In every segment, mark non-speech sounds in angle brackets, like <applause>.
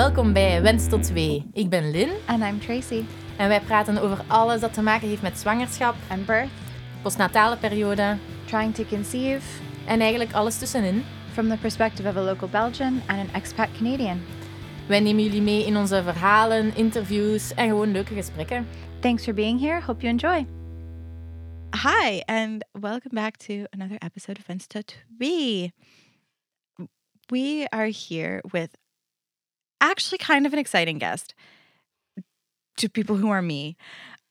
Welkom bij Wens tot 2. Ik ben Lin And I'm Tracy. en wij praten over alles dat te maken heeft met zwangerschap, And birth, postnatale periode trying to conceive en eigenlijk alles tussenin. from the perspective of a local Belgian and an expat Canadian. Wij nemen jullie mee in onze verhalen, interviews en gewoon leuke gesprekken. Thanks for being here. Hope you enjoy. Hi, and welcome back to another episode of Insta Twee. We are here with actually kind of an exciting guest to people who are me.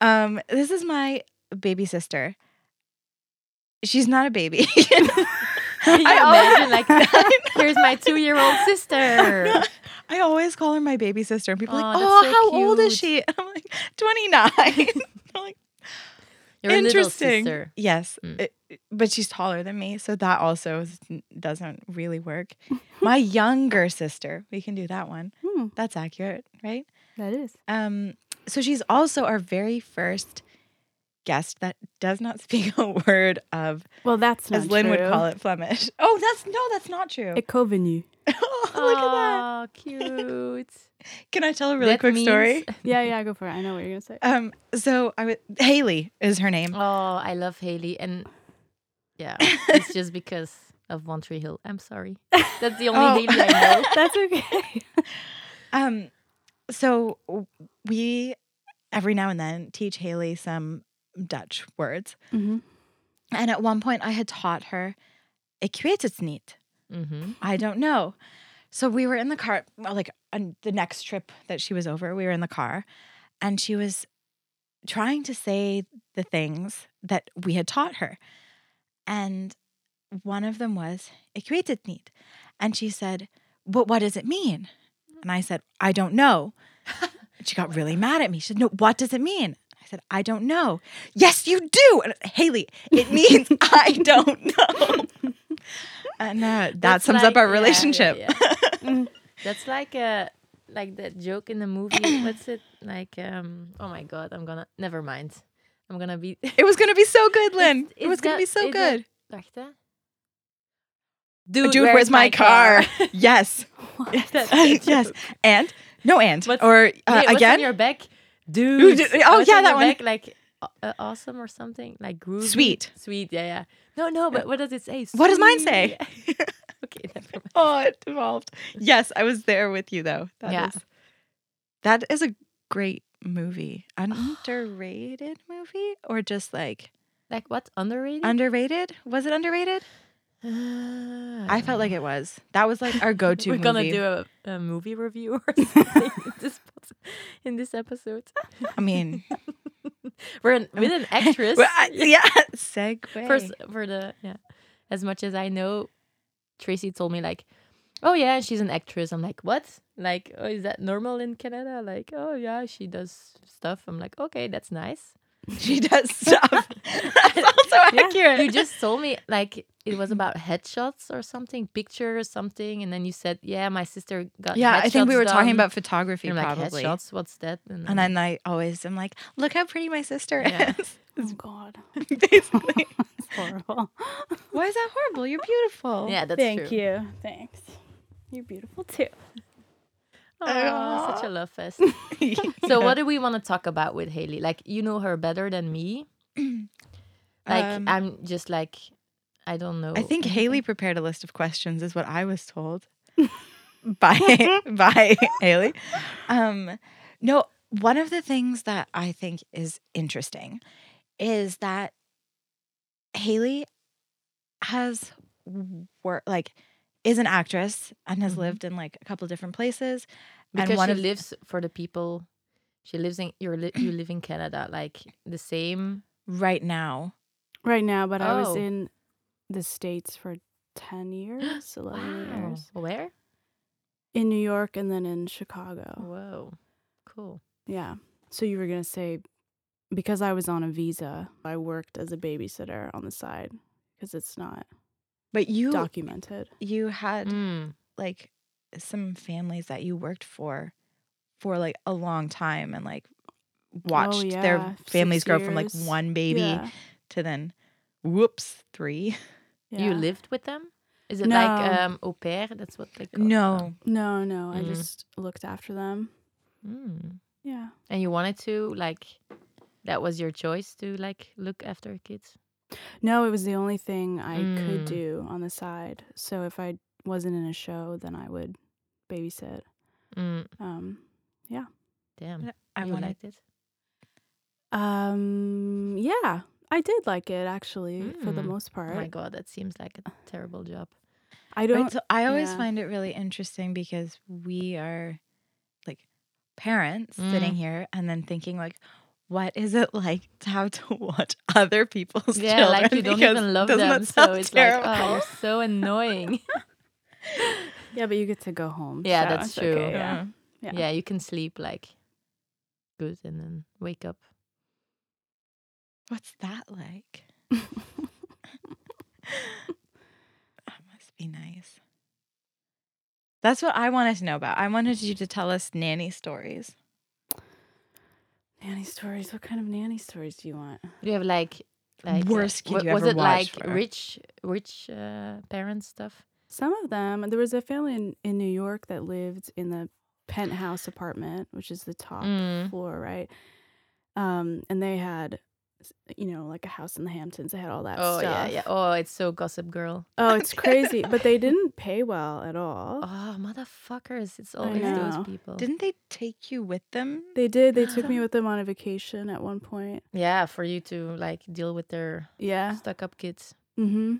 Um, this is my baby sister. She's not a baby. <laughs> I always- imagine like <laughs> here's my two-year-old sister. <laughs> I always call her my baby sister, and people are like, "Oh, so how old is she?" And I'm like, "29." I'm like, Your little interesting. sister. Yes, Mm. it- but she's taller than me, so that also is- doesn't really work. <laughs> My younger sister, we can do that one. Hmm, That's accurate, right? that is. Um, so she's also our very first guest that does not <laughs> speak a word of, Well, that's not as Lynn would call it, Flemish. Oh, that's no, that's not true. Ik nu. oh, look at that. Oh, cute. Can I tell a really That quick means- story? <laughs> Yeah, yeah, go for it. I know what you're gonna say. Um, so I w- Haley is her name. Oh, I love Haley, and yeah, <laughs> it's just because of One Tree Hill. I'm sorry. That's the only Oh. Haley I know. <laughs> That's okay. Um, so we every now and then teach Haley some Dutch words, hmm and at one point I had taught her "Ik weet het niet." Mm-hmm. I don't know. So we were in the car, like on the next trip that she was over, we were in the car, and she was trying to say the things that we had taught her, and one of them was "Ik weet and she said, "But what does it mean?" And I said, "I don't know." She got really mad at me. She said, "No, what does it mean?" I said, "I don't know." Yes, you do, and Haley. It means I don't know. <laughs> And uh, that <laughs> That's sums like- up our yeah, yeah, relationship. yeah. <laughs> That's like a like that joke in the movie. <clears throat> What's it like? Um. Oh my god, I'm gonna. Never mind. I'm gonna be. <laughs> It was gonna be so good, Lynn. It's- it was gonna be so it's that- good. Wacht. Dude, Dude, where's, my car? yes, That's yes. And no, and What's- or uh, Wait, what's again. on your back? Dude. Dude, oh, what's yeah, on that your one. back? Like uh, awesome or something? Like groovy? Sweet. Sweet, yeah, yeah. No, no, but what does it say? What does mine say? <laughs> Okay, <laughs> never mind. oh, it evolved. Yes, I was there with you though. That Yeah. is- that is a great movie. <gasps> Underrated movie or just like Like what's Underrated? underrated? Was it underrated? Uh, <sighs> I felt like it was. That was like our <laughs> go-to We're movie. gonna do a, a movie review or something in this in this episode. I mean, <laughs> We're an, with an actress. <laughs> well, I- yeah, <laughs> segue. for for the yeah. As much as I know, Tracy told me like, oh yeah, she's an actress. I'm like, what? Like, oh, is that normal in Canada? Like, oh yeah, she does stuff. I'm like, okay, that's nice. She does <laughs> stuff. That's also accurate. You just told me like it was about headshots or something, picture or something, and then you said, yeah, my sister got. yeah, I think we headshots were talking about photography And I'm like probably. headshots. What's that? And, And then I always am like, look how pretty my sister Yeah. is. Oh God, <laughs> <laughs> Basically. it's horrible. Why is that horrible? You're beautiful. yeah, that's Thank true. you. Thanks. You're beautiful too. Aw, such a love fest. <laughs> So, what do we want to talk about with Haley? Like, you know her better than me. <clears throat> Like, Um, I'm just like, I don't know. I think Haley prepared a list of questions, is what I was told <laughs> by <laughs> by Haley. Um, no, one of the things that I think is interesting is that Haley has worked like is an actress and has Mhm. lived in like a couple of different places. because one she of- lives for the people. She lives in you're li- you live in Canada, like the same. Right now, Right now, but I was Oh. in the states for ten years, <gasps> eleven years Where? in New York, and then in Chicago. Whoa, cool. Yeah. So you were gonna say because I was on a visa, I worked as a babysitter on the side because it's not but you documented. you had Mm. like some families that you worked for for like a long time and like watched Oh, yeah, their six families grow from like one baby Yeah. to then whoops three You lived with them. Is it No. like um au pair? That's what they call No. No, no. I Mm. just looked after them. Mm. Yeah. And you wanted to like that was your choice to like look after kids. No, it was the only thing I Mm. could do on the side. So if I wasn't in a show, then I would babysit. Mm. Um, yeah. Damn. I you wanted liked it. um, yeah, I did like it actually for the Mm. most Oh part. my god, that seems like a terrible job. I don't. Right, so I always yeah. find it really interesting because we are like parents sitting Mm. here and then thinking like, what is it like to have to <laughs> watch other people's Yeah, children? like you don't Because even love doesn't them, that so sound it's terrible? like oh, you're so <laughs> annoying. Yeah, but you get to go home. Yeah, so that's true. okay, yeah. Yeah. yeah, you can sleep like good and then wake up. What's that like? <laughs> That must be nice. That's what I wanted to know about. I wanted you to tell us nanny stories. Nanny stories. What kind of nanny stories do you want? Do you have like like uh, Worst kid you was ever it like watched for? rich rich uh, parents stuff? Some of them. There was a family in, in New York that lived in the penthouse apartment, which is the top Mm. floor, right? Um, and they had, you know, like a house in the Hamptons. They had all that Oh stuff. yeah, yeah. Oh, it's so Gossip Girl. Oh, it's <laughs> crazy, but they didn't pay well at all. Oh, motherfuckers! It's always those people. Didn't they take you with them? They did. They <laughs> took me with them on a vacation at one point. yeah, for you to like deal with their Yeah. stuck-up kids. Mm-hmm.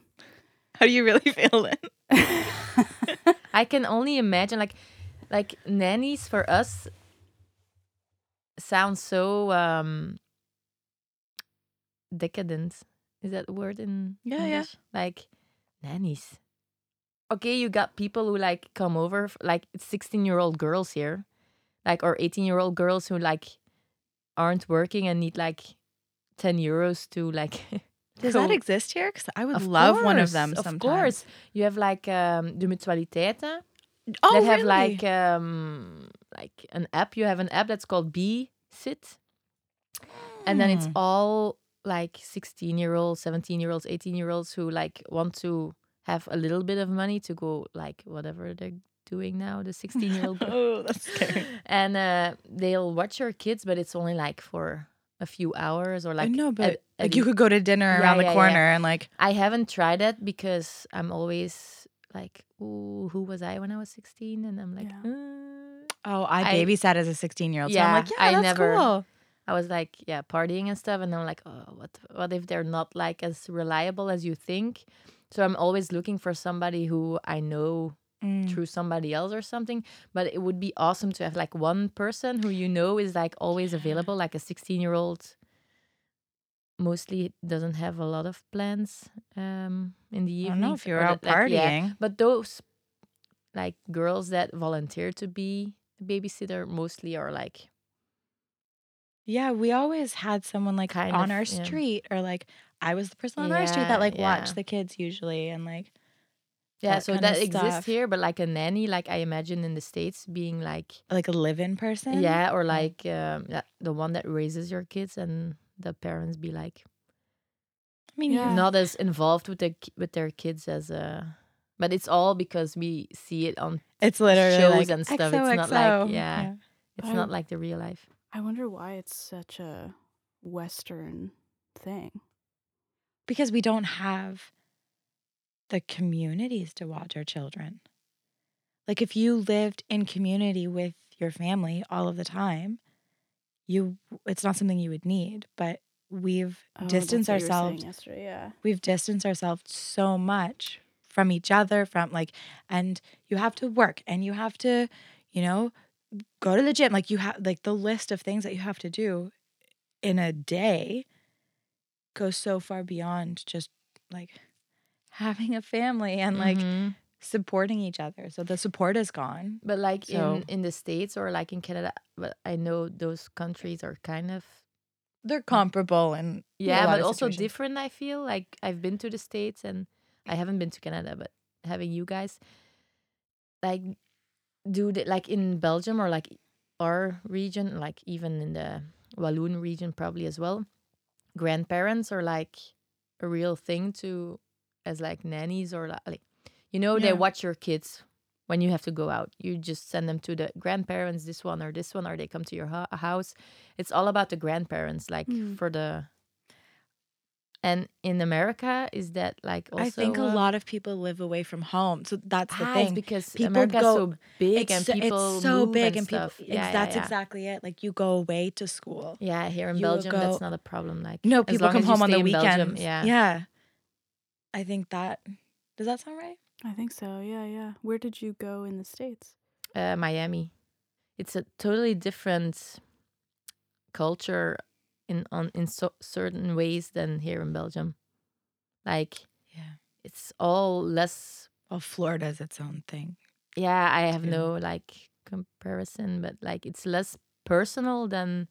How do you really <laughs> feel then? I can only imagine like like nannies for us sounds so um decadent. Is that a word in Yeah, yeah. English? Like nannies. Okay, you got people who like come over like 16-year-old girls here. Like or 18-year-old girls who like aren't working and need like 10 euros to like <laughs> Does go- that exist here? Because I would Of love one of course, them Of course. You have like um de mutualiteiten Oh, that have really? like um like an app. You have an app that's called Be Sit, and then it's Hmm. all like sixteen year olds, seventeen year olds, eighteen year olds who like want to have a little bit of money to go like whatever they're doing now. The <laughs> sixteen year old, oh, that's scary. <laughs> and uh, they'll watch your kids, but it's only like for a few hours or I like know, but at- like you could go to dinner Yeah, around the yeah, yeah. corner and like I haven't tried that because I'm always like, ooh, who was I when I was 16? And I'm like, Yeah. "Uh." oh, I, I- babysat as a 16 year old. So I'm Yeah, like, yeah, I that's never- cool. I was like, yeah, partying and stuff. And I'm like, oh, what, what if they're not like as reliable as you think? So I'm always looking for somebody who I know Mm. through somebody else or something. But it would be awesome to have like one person who you know is like always available, like a 16 year old. Mostly doesn't have a lot of plans um, in the I evening. don't know if you're out that- like, yeah, partying. But those like girls that volunteer to be a babysitter mostly are like Yeah, we always had someone like Kind on of, our yeah. street, or like I was the person on our street that like yeah. watched the kids usually, and like yeah, that so kinda that exists here, but like a nanny, like I imagine in the states being like like a live-in person. yeah, or like um, the one that raises your kids and the parents be like I mean, Yeah. yeah. not as involved with the with their kids as a. but it's all because we see it on it's literally shows like and stuff. It's not like- XOXO. yeah. it's I- not like the real life. I wonder why it's such a Western thing. because we don't have the communities to watch our children. Like if you lived in community with your family all of the time, you it's not something you would need, but we've Oh, distanced what you were saying ourselves yesterday. Yeah. we've distanced ourselves so much from each other from like and you have to work and you have to you know go to the gym like you have like the list of things that you have to do in a day goes so far beyond just like having a family and like Mhm. supporting each other so the support is gone But like So- in in the states or like in Canada, but I know those countries are kind of they're comparable and yeah, but also different. I feel like I've been to the states and I haven't been to Canada, but having you guys, like, do they, like in Belgium or like our region, like even in the Walloon region, probably as well. Grandparents are like a real thing to as like nannies or li- like You know, they watch your kids when you have to go out. You just send them to the grandparents, this one or this one, or they come to your house. It's all about the grandparents, like Mm. for the. And in America, is that like also? I think a uh, lot of people live away from home, so that's the ah, thing. It's because People America's go- so big and so, people it's so move big and, and, people. Yeah, yeah, that's yeah. exactly it. Like you go away to school. Yeah, here in You will Belgium, that's not a problem. Like No, as people long come as you home on the in Belgium, weekends. Yeah, yeah. I think that does that sound right? I think so. Yeah, yeah. Where did you go in the states? uh, Miami. It's a totally different culture in on in so, certain ways than here in Belgium. Like Yeah. it's all less. Well, Florida's its own thing. Yeah, I have too. no like comparison, but like it's less personal than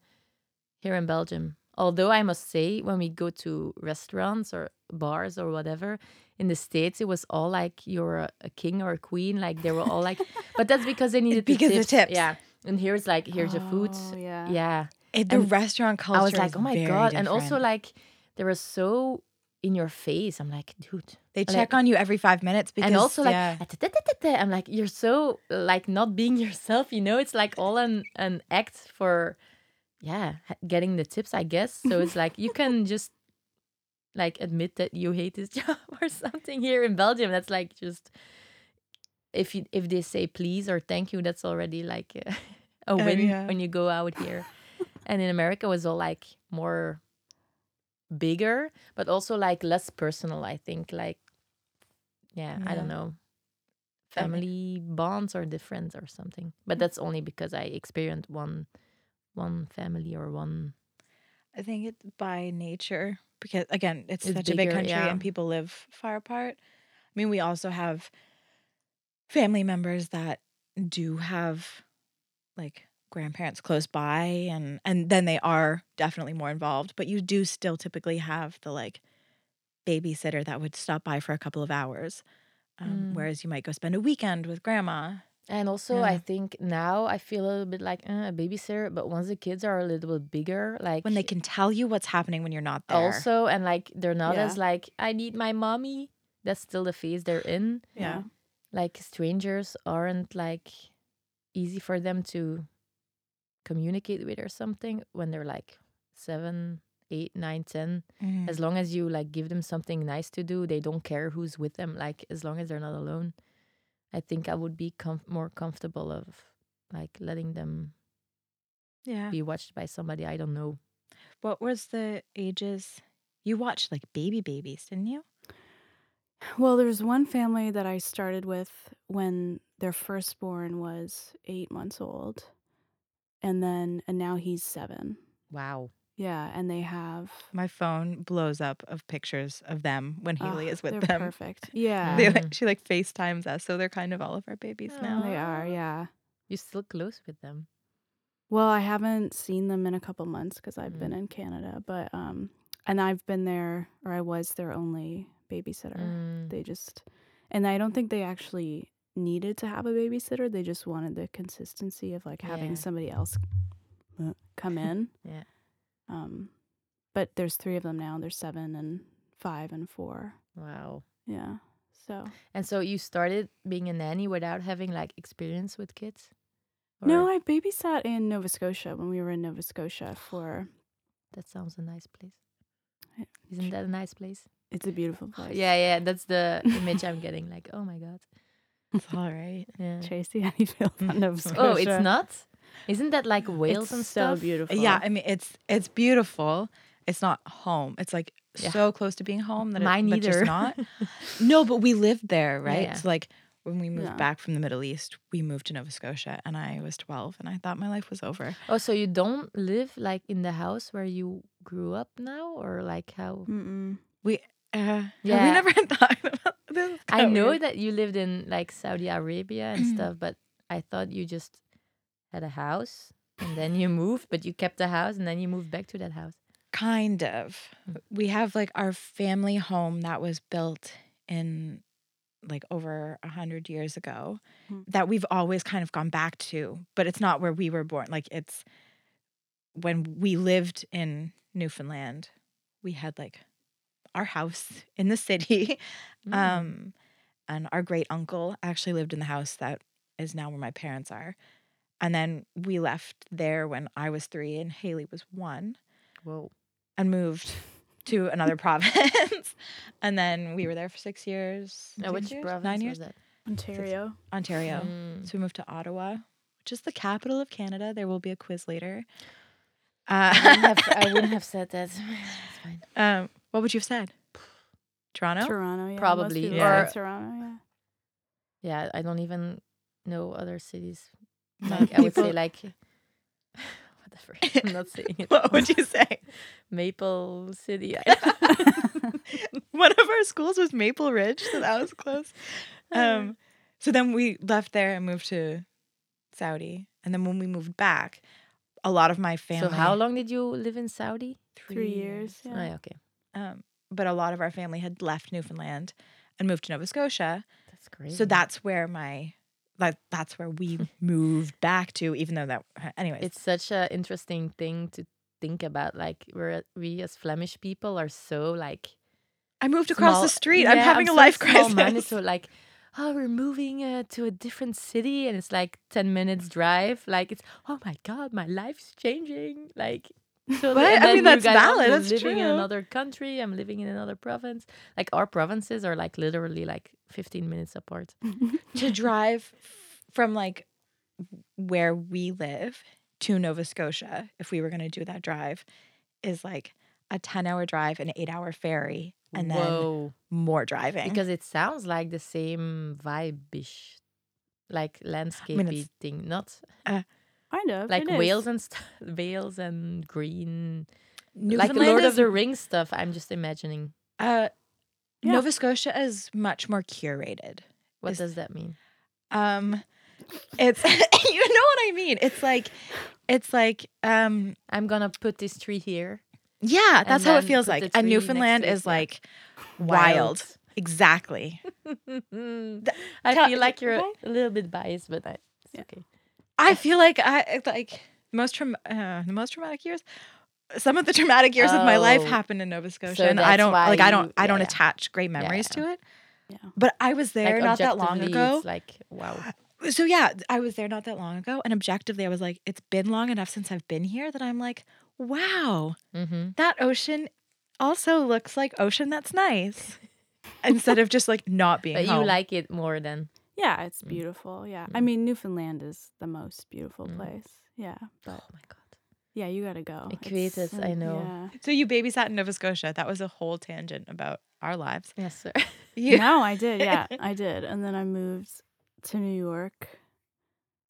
here in Belgium. Although I must say, when we go to restaurants or bars or whatever in the states, it was all like you're a, a king or a queen. Like they were all like, but that's because they <laughs> needed because the the tips. tips. Yeah, and here's like here's your food. Oh, yeah. Yeah, It, the And restaurant culture. I was like, oh my god, and also like they were so in your face. I'm like, dude, they like- check on you every five minutes because and also like yeah. I'm like, you're so like not being <laughs> yourself. You know, it's like all an an act for, yeah, getting the tips, I guess. So it's like you can <laughs> just like admit that you hate this <laughs> job or something here in Belgium. That's like just if you if they say please or thank you, that's already like a, a Oh, win yeah. when you go out here. And in America it was all like more bigger, but also like less personal. I think like yeah, I don't know. Ma- Family bonds are different or something, but mm. that's only because I experienced one one family or one I think it's by nature because again, it's, It's such a big country yeah. and people live far apart. I mean, we also have family members that do have like grandparents close by and and then they are definitely more involved, but you do still typically have the like babysitter that would stop by for a couple of hours. Um, Mm. whereas you might go spend a weekend with grandma. And also, I think now I feel a little bit like uh, a babysitter, but once the kids are a little bit bigger, like When they can tell you what's happening when you're not there. also, and like they're not Yeah. as like I need my mommy. That's still the phase they're in. Yeah. Like strangers aren't like easy for them to communicate with or something when they're like seven, eight, nine, ten. Mhm. As long as you like give them something nice to do, they don't care who's with them. Like as long as they're not alone, I think I would be com- more comfortable of like letting them yeah. be watched by somebody I don't know. What was the ages? You watched like baby babies, didn't you? Well, there's one family that I started with when their firstborn was eight months old, and then and now he's seven. Wow. Yeah, and they have My phone blows up of pictures of them when Haley Ugh, is with they're them. Perfect. Yeah, <laughs> They like she like FaceTimes us, so they're kind of all of our babies now. they are. Yeah. You're still close with them. Well, I haven't seen them in a couple months because I've Mm. been in Canada, but um, and I've been there, or I was their only babysitter. Mm. They just, and I don't think they actually needed to have a babysitter. They just wanted the consistency of like having Yeah. somebody else uh, come <laughs> in. Yeah. Um, but there's three of them now. There's seven and five and four. Wow. Yeah. So And so you started being a nanny without having like experience with kids? no, I babysat in Nova Scotia when we were in Nova Scotia for. <sighs> that sounds a nice place. Isn't that a nice place? It's a beautiful place. Yeah, yeah. That's the image I'm getting. Like, oh my god. It's all right. Yeah. Tracy, how do you feel about mm. Nova Scotia? <laughs> Oh, it's not. Isn't that like Wales It's and so stuff? beautiful. Yeah, I mean it's it's beautiful. It's not home. It's like Yeah. so close to being home that Mine it, but just neither. not. <laughs> no, but we lived there, right? yeah. So like when we moved Yeah. back from the Middle East, we moved to Nova Scotia, and I was twelve, and I thought my life was over. Oh, so you don't live like in the house where you grew up now, or like how? Mm-mm. Uh, yeah, we never <laughs> talked about this. I know that you lived in like Saudi Arabia and stuff, but I thought you just had a house and then you moved, but you kept the house and then you moved back to that house. Kind of. We have like our family home that was built in like over a hundred years ago Hmm. that we've always kind of gone back to, but it's not where we were born. Like it's when we lived in Newfoundland, we had like our house in the city. <laughs> Mm. Um and our great uncle actually lived in the house that is now where my parents are. And then we left there when I was three and Haley was one Whoa. and moved to another <laughs> province. <laughs> and then we were there for six years. Now, six which years? province Nine was years? that? Ontario. Ontario. Mm. So we moved to Ottawa, which is the capital of Canada. There will be a quiz later. I, wouldn't Uh, have, I wouldn't have said that. It's fine. um, what would you have said? Toronto? Toronto, yeah. Probably, people yeah. say Toronto, yeah. Yeah, I don't even know other cities. <laughs> No, Like, I would say like <laughs> whatever. <laughs> I'm not saying it. what would you say? Maple City. I- One of our schools was Maple Ridge, so that was close. Um, so then we left there and moved to Saudi. And then when we moved back, a lot of my family. so how long did you live in Saudi? Three years, Oh, yeah. yeah, okay. Um, but a lot of our family had left Newfoundland and moved to Nova Scotia. That's great. So that's where my like that's where we <laughs> moved back to, even though that anyways. it's such an interesting thing to think about. Like we're we as Flemish people are so like I moved across small- the street. I'm Yeah, having a so life crisis. So like, oh, we're moving uh, to a different city, and it's like ten minutes drive. Like it's oh my god, my life's changing. Like. So But, I then mean, that's valid, that's living in another country. I'm living in another province. Like our provinces are like literally like 15 minutes apart. <laughs> to drive from like where we live to Nova Scotia, if we were going to do that drive, is like a 10 hour drive, an eight hour ferry, and then Whoa. more driving. because it sounds like the same vibe-ish, like landscapey thing, not uh, Kind of. like it is. Wales and st- <laughs> Wales and green, like Newfoundland Lord of the Rings stuff. I'm just imagining. uh, Yeah. Nova Scotia is much more curated. What Is- does that mean? Um, it's <laughs> you know what I mean. It's like, it's like, um, I'm gonna put this tree here. yeah, that's how it feels like. And Newfoundland to it, is yeah. like wild. Exactly. <laughs> I tell- feel like you're a little bit biased, but I, it's Yeah. okay. I feel like I like most traum- uh, the most traumatic years. Some of the <laughs> traumatic years of my life Oh. happened in Nova Scotia, So and I that's don't why like. I don't. I don't yeah. attach great memories to it. Yeah. But I was there Like, not that long objectively, ago. It's like wow. <sighs> so yeah, I was there not that long ago, and objectively, I was like, it's been long enough since I've been here that I'm like, wow, Mm-hmm. that ocean also looks like ocean that's nice, <laughs> instead of just like not being But you home. like it more than Yeah, it's Mm. beautiful. Yeah. I Mm. mean, Newfoundland is the most beautiful Mm. place. Yeah. But oh my god. yeah, you got to go. Equates, It's, I know. Yeah. so you babysat in Nova Scotia. That was a whole tangent about our lives. Yes, sir. <laughs> You, No, I did. Yeah, <laughs> I did. And then I moved to New York.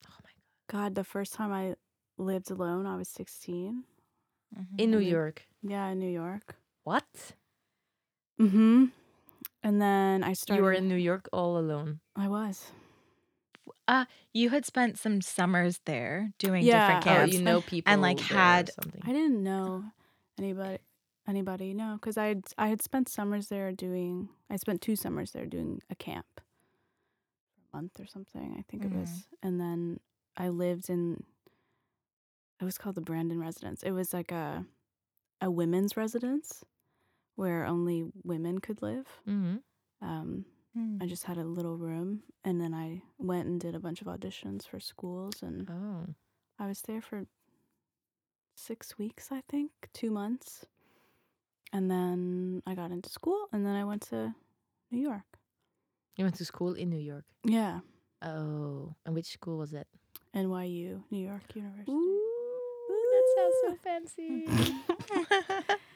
Oh my God, God, the first time I lived alone, I was 16. In New York. Yeah, in New York. What? Mm-hmm. And then I started. You were in New York all alone. I was. Uh, you had spent some summers there doing Yeah. different Oh, camps. you know people and like, had- something. I didn't know anybody. Anybody? No, because I had I had spent summers there doing. I spent two summers there doing a camp, a month or something. I think it was, and then I lived in. It was called the Brandon Residence. It was like a, a women's residence, where only women could live. Mm-hmm. Um, Hmm. I just had a little room, and then I went and did a bunch of auditions for schools, and Oh. I was there for six weeks, I think, two months. And then I got into school, and then I went to New York. You went to school in New York. Yeah, Oh. And which school was that? NYU, New York University. that sounds so fancy. <laughs> <laughs>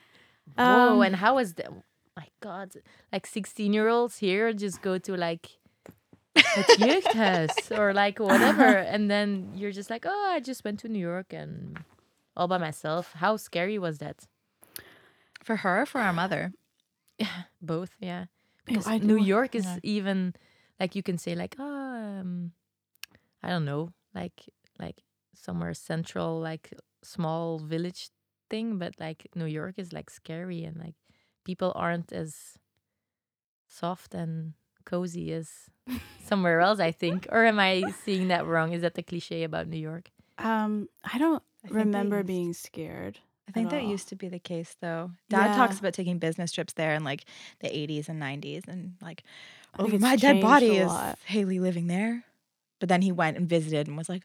Whoa, Um, and how was that? My God, like 16 year olds here just go to like het <laughs> jeugdhuis or like whatever. and then you're just like, oh, I just went to New York and all by myself. How scary was that? for her, or for our mother. yeah, <sighs> Both, yeah. Because New York is yeah. even like you can say like, oh, um, I don't know, like like somewhere central, like small village thing, but like New York is like scary and like people aren't as soft and cozy as <laughs> somewhere else, I think. Or am I seeing that wrong? Is that the cliche about New York? Um, I don't I remember used- being scared. I think that all. used to be the case though. Dad talks about taking business trips there in like the 80s and 90s and like I over my dead body is. Haley living there. But then he went and visited and was like,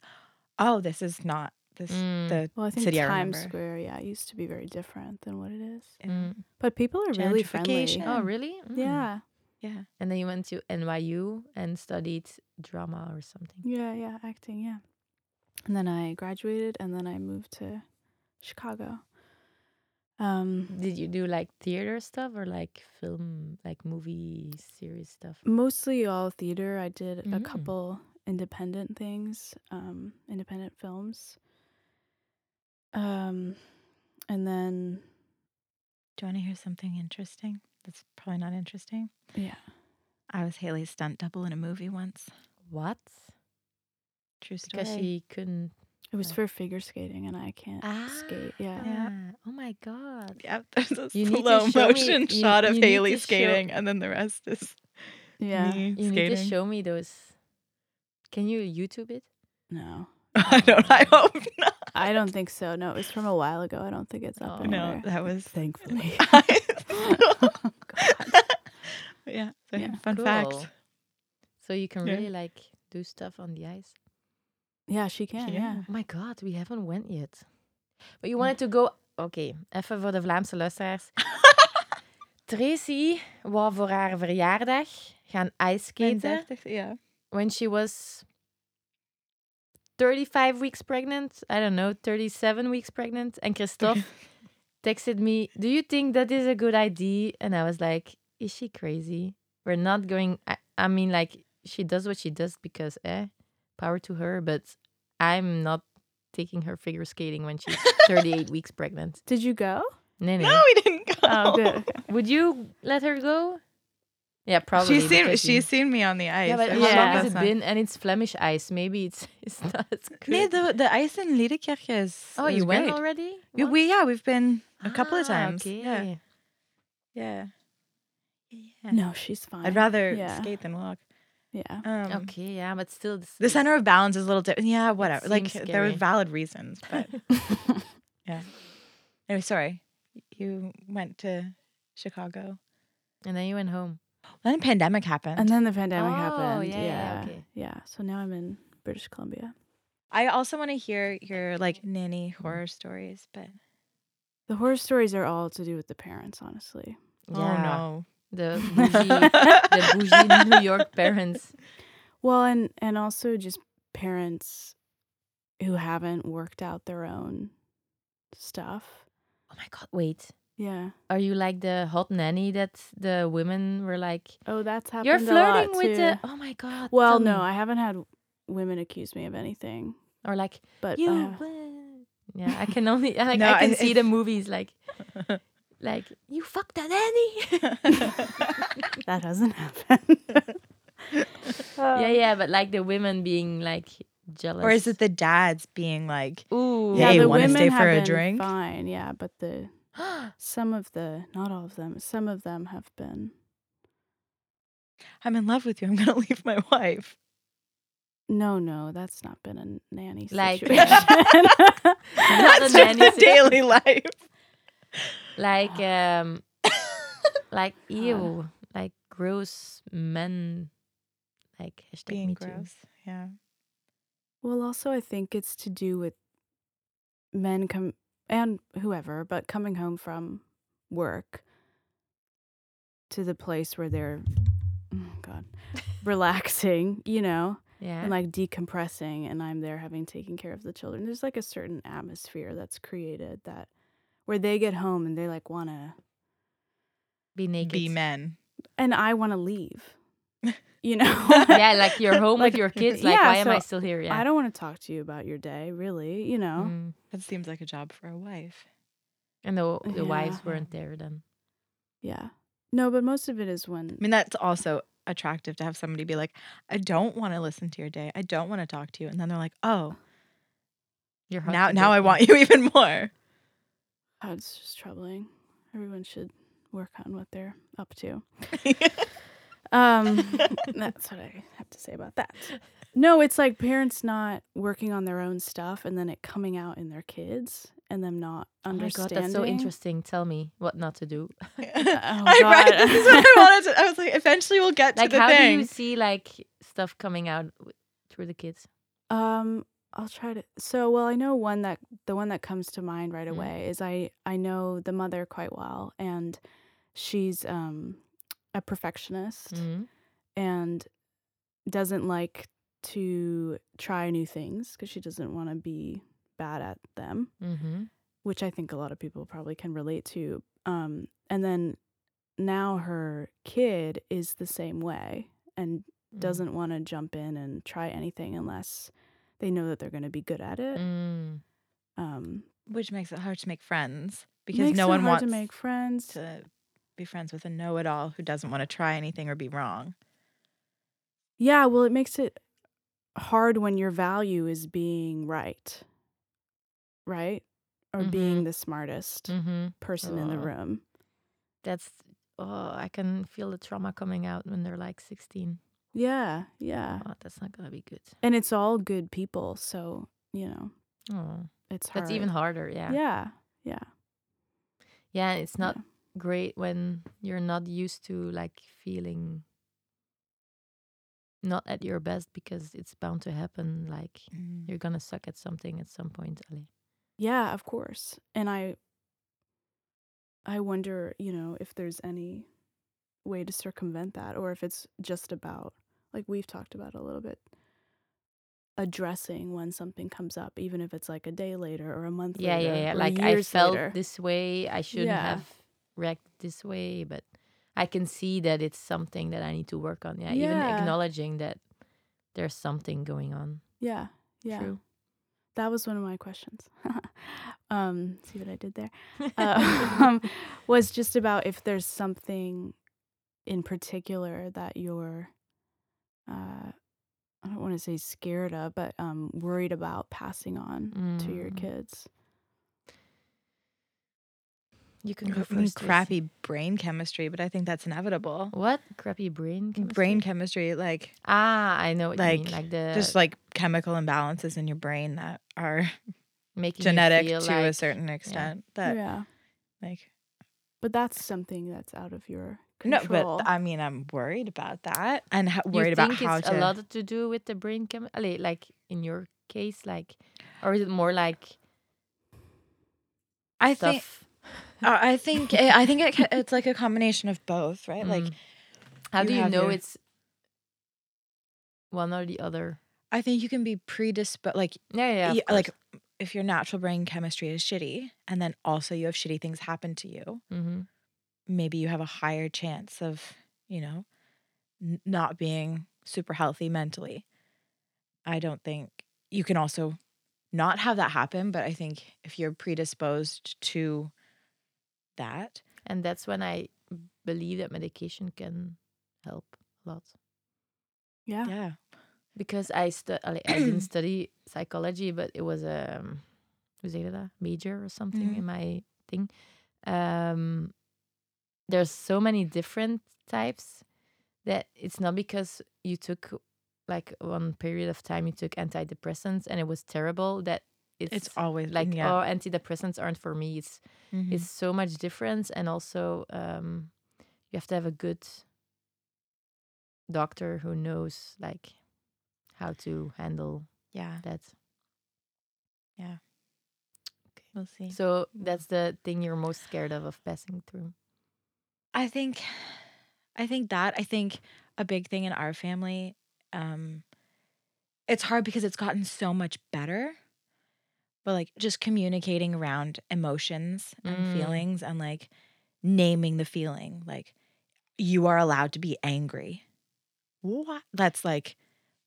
"Oh, this is not this Mm. the Well, I think city I Times remember." Square, yeah, used to be very different than what it is. Mm. But people are really friendly. Gentrification. Oh, really? Mm. Yeah, Yeah. And then you went to NYU and studied drama or something. yeah, yeah, acting, yeah. And then I graduated, and then I moved to Chicago. Um, Did you do like theater stuff or like film, like movie series stuff? mostly all theater. I did a Mm. couple independent things, um, independent films. Um, and then Do you want to hear something interesting? That's probably not interesting. yeah, I was Haley's stunt double in a movie once. What? True story. Because she couldn't. it was Oh. for figure skating, and I can't skate. Yeah, Yeah. Oh my god. Yep, <laughs> there's a You slow show me- motion you- shot of you Haley to show- skating, and then the rest is yeah. me You skating. need to show me those. Can you YouTube it? No, <laughs> I don't. I hope not. I don't think so. No, it was from a while ago. I don't think it's up Oh. anywhere. No, that was Thankfully. <laughs> <laughs> yeah. So Yeah. fun fact. So you can Yeah. really like do stuff on the ice. yeah, she can. Yeah. Yeah. Oh my god, we haven't went yet. But you mm. wanted to go... Oké, even voor de Vlaamse luisteraars. <laughs> Tracy wou voor haar verjaardag gaan ice Mijn skaten 30, ja. when she was 35 weeks pregnant. I don't know, 37 weeks pregnant. And Christophe <laughs> texted me, Do you think that is a good idea? And I was like, Is she crazy? We're not going. I, I mean, like, she does what she does because, eh, power to her. But I'm not taking her figure skating when she's <laughs> 38 weeks pregnant. Did you go? Nee, nee. No, we didn't go. Oh, good. Would you let her go? Yeah, probably. She's seen because you- she's seen me on the ice. yeah, but so how she long Yeah. has it not- been? And it's Flemish ice. Maybe it's <laughs> it's not as. Nee, the the ice in Liedekerke is. oh, is you went already? We, we yeah, we've been a couple of Ah, times. Yeah, Okay. yeah. Yeah. No, she's fine. I'd rather Yeah. skate than walk. Yeah. Um, Okay, yeah, but still, this, The center of balance is a little different. Yeah, whatever. Like seems there were valid reasons, but <laughs> yeah. Anyway, sorry. You went to Chicago. and then you went home. Then the pandemic happened. And then the pandemic Oh, happened. yeah, yeah, Yeah. okay. Yeah. So now I'm in British Columbia. I also want to hear your like nanny horror stories, but The horror stories are all to do with the parents, honestly. oh Yeah, no. the <laughs> bougie, the bougie New York parents. Well, and and also just parents who haven't worked out their own stuff. Oh my god! Wait, Yeah. are you like the hot nanny that the women were like? Oh, that's happened. You're a flirting lot with too. the. Oh my god! Well, no, me." I haven't had women accuse me of anything, or like but you. uh. Yeah, I can only like No, I can I- see the <laughs> movies like <laughs> like you fucked that nanny. <laughs> that doesn't happen. yeah, yeah, but like the women being like jealous. or is it the dads being like, Ooh. Yeah, yeah, you the wanna women stay have for a been drink? Fine, yeah, but the <gasps> some of the not all of them, some of them have been. I'm in love with you, I'm gonna <laughs> leave my wife. No, no, that's not been a nanny Like- situation. <laughs> <laughs> Not That's a nanny just the sit- daily life. like <sighs> um like ew like gross men like hashtag Being me too. gross. Yeah. well, also, I think it's to do with men come and whoever, but coming home from work to the place where they're, oh God, <laughs> relaxing, you know, yeah and like decompressing, and I'm there having taken care of the children. There's like a certain atmosphere that's created that where they get home and they like want to, be naked Be men. and I want to leave, <laughs> you know? <laughs> yeah like you're home Like, with your kids like yeah, why am i still here yeah I don't want to talk to you about your day, really, you know? Mm. That seems like a job for a wife. and the the wives weren't there then Yeah. No, but most of it is when I mean, that's also attractive to have somebody be like, I don't want to listen to your day. I don't want to talk to you. And then they're like, oh, you're hot now now I want you <laughs> even more. oh, it's just troubling. Everyone should work on what they're up to. Um, <laughs> that's what I have to say about that. No, it's like parents not working on their own stuff and then it coming out in their kids. and them not understanding. Oh my god, that's so interesting. Tell me what not to do. <laughs> <laughs> oh, I, God. right, this is what I wanted to. I was like, eventually we'll get like, to the how thing. do you see like stuff coming out w- through the kids? Um, I'll try to. So, well, I know one that the one that comes to mind right Mhm. away is I I know the mother quite well, and she's um a perfectionist hmm and doesn't like to try new things because she doesn't want to be bad at them, hmm which I think a lot of people probably can relate to. Um, and then now her kid is the same way and Mm. doesn't want to jump in and try anything unless they know that they're going to be good at it. Mm. Um, Which makes it hard to make friends because no one hard wants to make friends. to be friends with a know-it-all who doesn't want to try anything or be wrong. Yeah, well, it makes it hard when your value is being right, right, or being Mhm. the smartest hmm person in the Oh. room. That's oh, I can feel the trauma coming out when they're like sixteen. Yeah, yeah, Oh, that's not gonna be good. and it's all good people, so you know Oh, it's hard. that's even harder. Yeah. Yeah, yeah, Yeah, it's not yeah. Great when you're not used to like feeling not at your best because it's bound to happen. Like mm. you're gonna suck at something at some point, Ali. Yeah, of course. And I I wonder, you know, if there's any way to circumvent that or if it's just about like we've talked about a little bit addressing when something comes up even if it's like a day later or a month Yeah, later yeah, yeah. Like I felt later. this way. I shouldn't Yeah. have reacted this way, but I can see that it's something that I need to work on. Yeah, even acknowledging that there's something going on. Yeah. Yeah. True. That was one of my questions. <laughs> um, see what I did there? Uh, <laughs> um, <laughs> was just about if there's something in particular that you're, uh, I don't want to say scared of, but um, worried about passing on to your Mm. kids. You can go first. Tracy. crappy brain chemistry, but I think that's inevitable. What crappy brain? Brain chemistry? chemistry, like Ah, I know what you like mean. Like the just like chemical imbalances in your brain that are <laughs> making you genetic feel to a certain extent. That yeah, like but that's something that's out of your Control. no, but I mean, I'm worried about that and ho- You worried about think how it's to. a lot to do with the brain chemistry, like in your case, like, or is it more like I think stuff? Uh, I think it, I think it, it's like a combination of both, right? Like Mm. how you do you know your- it's one or the other? I think you can be predisposed, like Yeah, yeah, y- like if your natural brain chemistry is shitty, and then also you have shitty things happen to you, Mhm. maybe you have a higher chance of, you know, n- not being super healthy mentally. I don't think you can also not have that happen, but I think if you're predisposed to that, and that's when I believe that medication can help a lot. yeah. yeah, because I stu- I I didn't <clears throat> study psychology, but it was a um, hoe zeg je major or something Mhm. in my thing. Um, there's so many different types that it's not because you took like one period of time you took antidepressants and it was terrible that it's, it's always like yeah. oh antidepressants aren't for me. It's Mhm. it's so much difference and also um, you have to have a good doctor who knows like how to handle yeah, that we'll see. so that's the thing you're most scared of of passing through I think I think that I think a big thing in our family um it's hard because it's gotten so much better. But like just communicating around emotions and Mm. feelings and like naming the feeling like you are allowed to be angry. What? That's like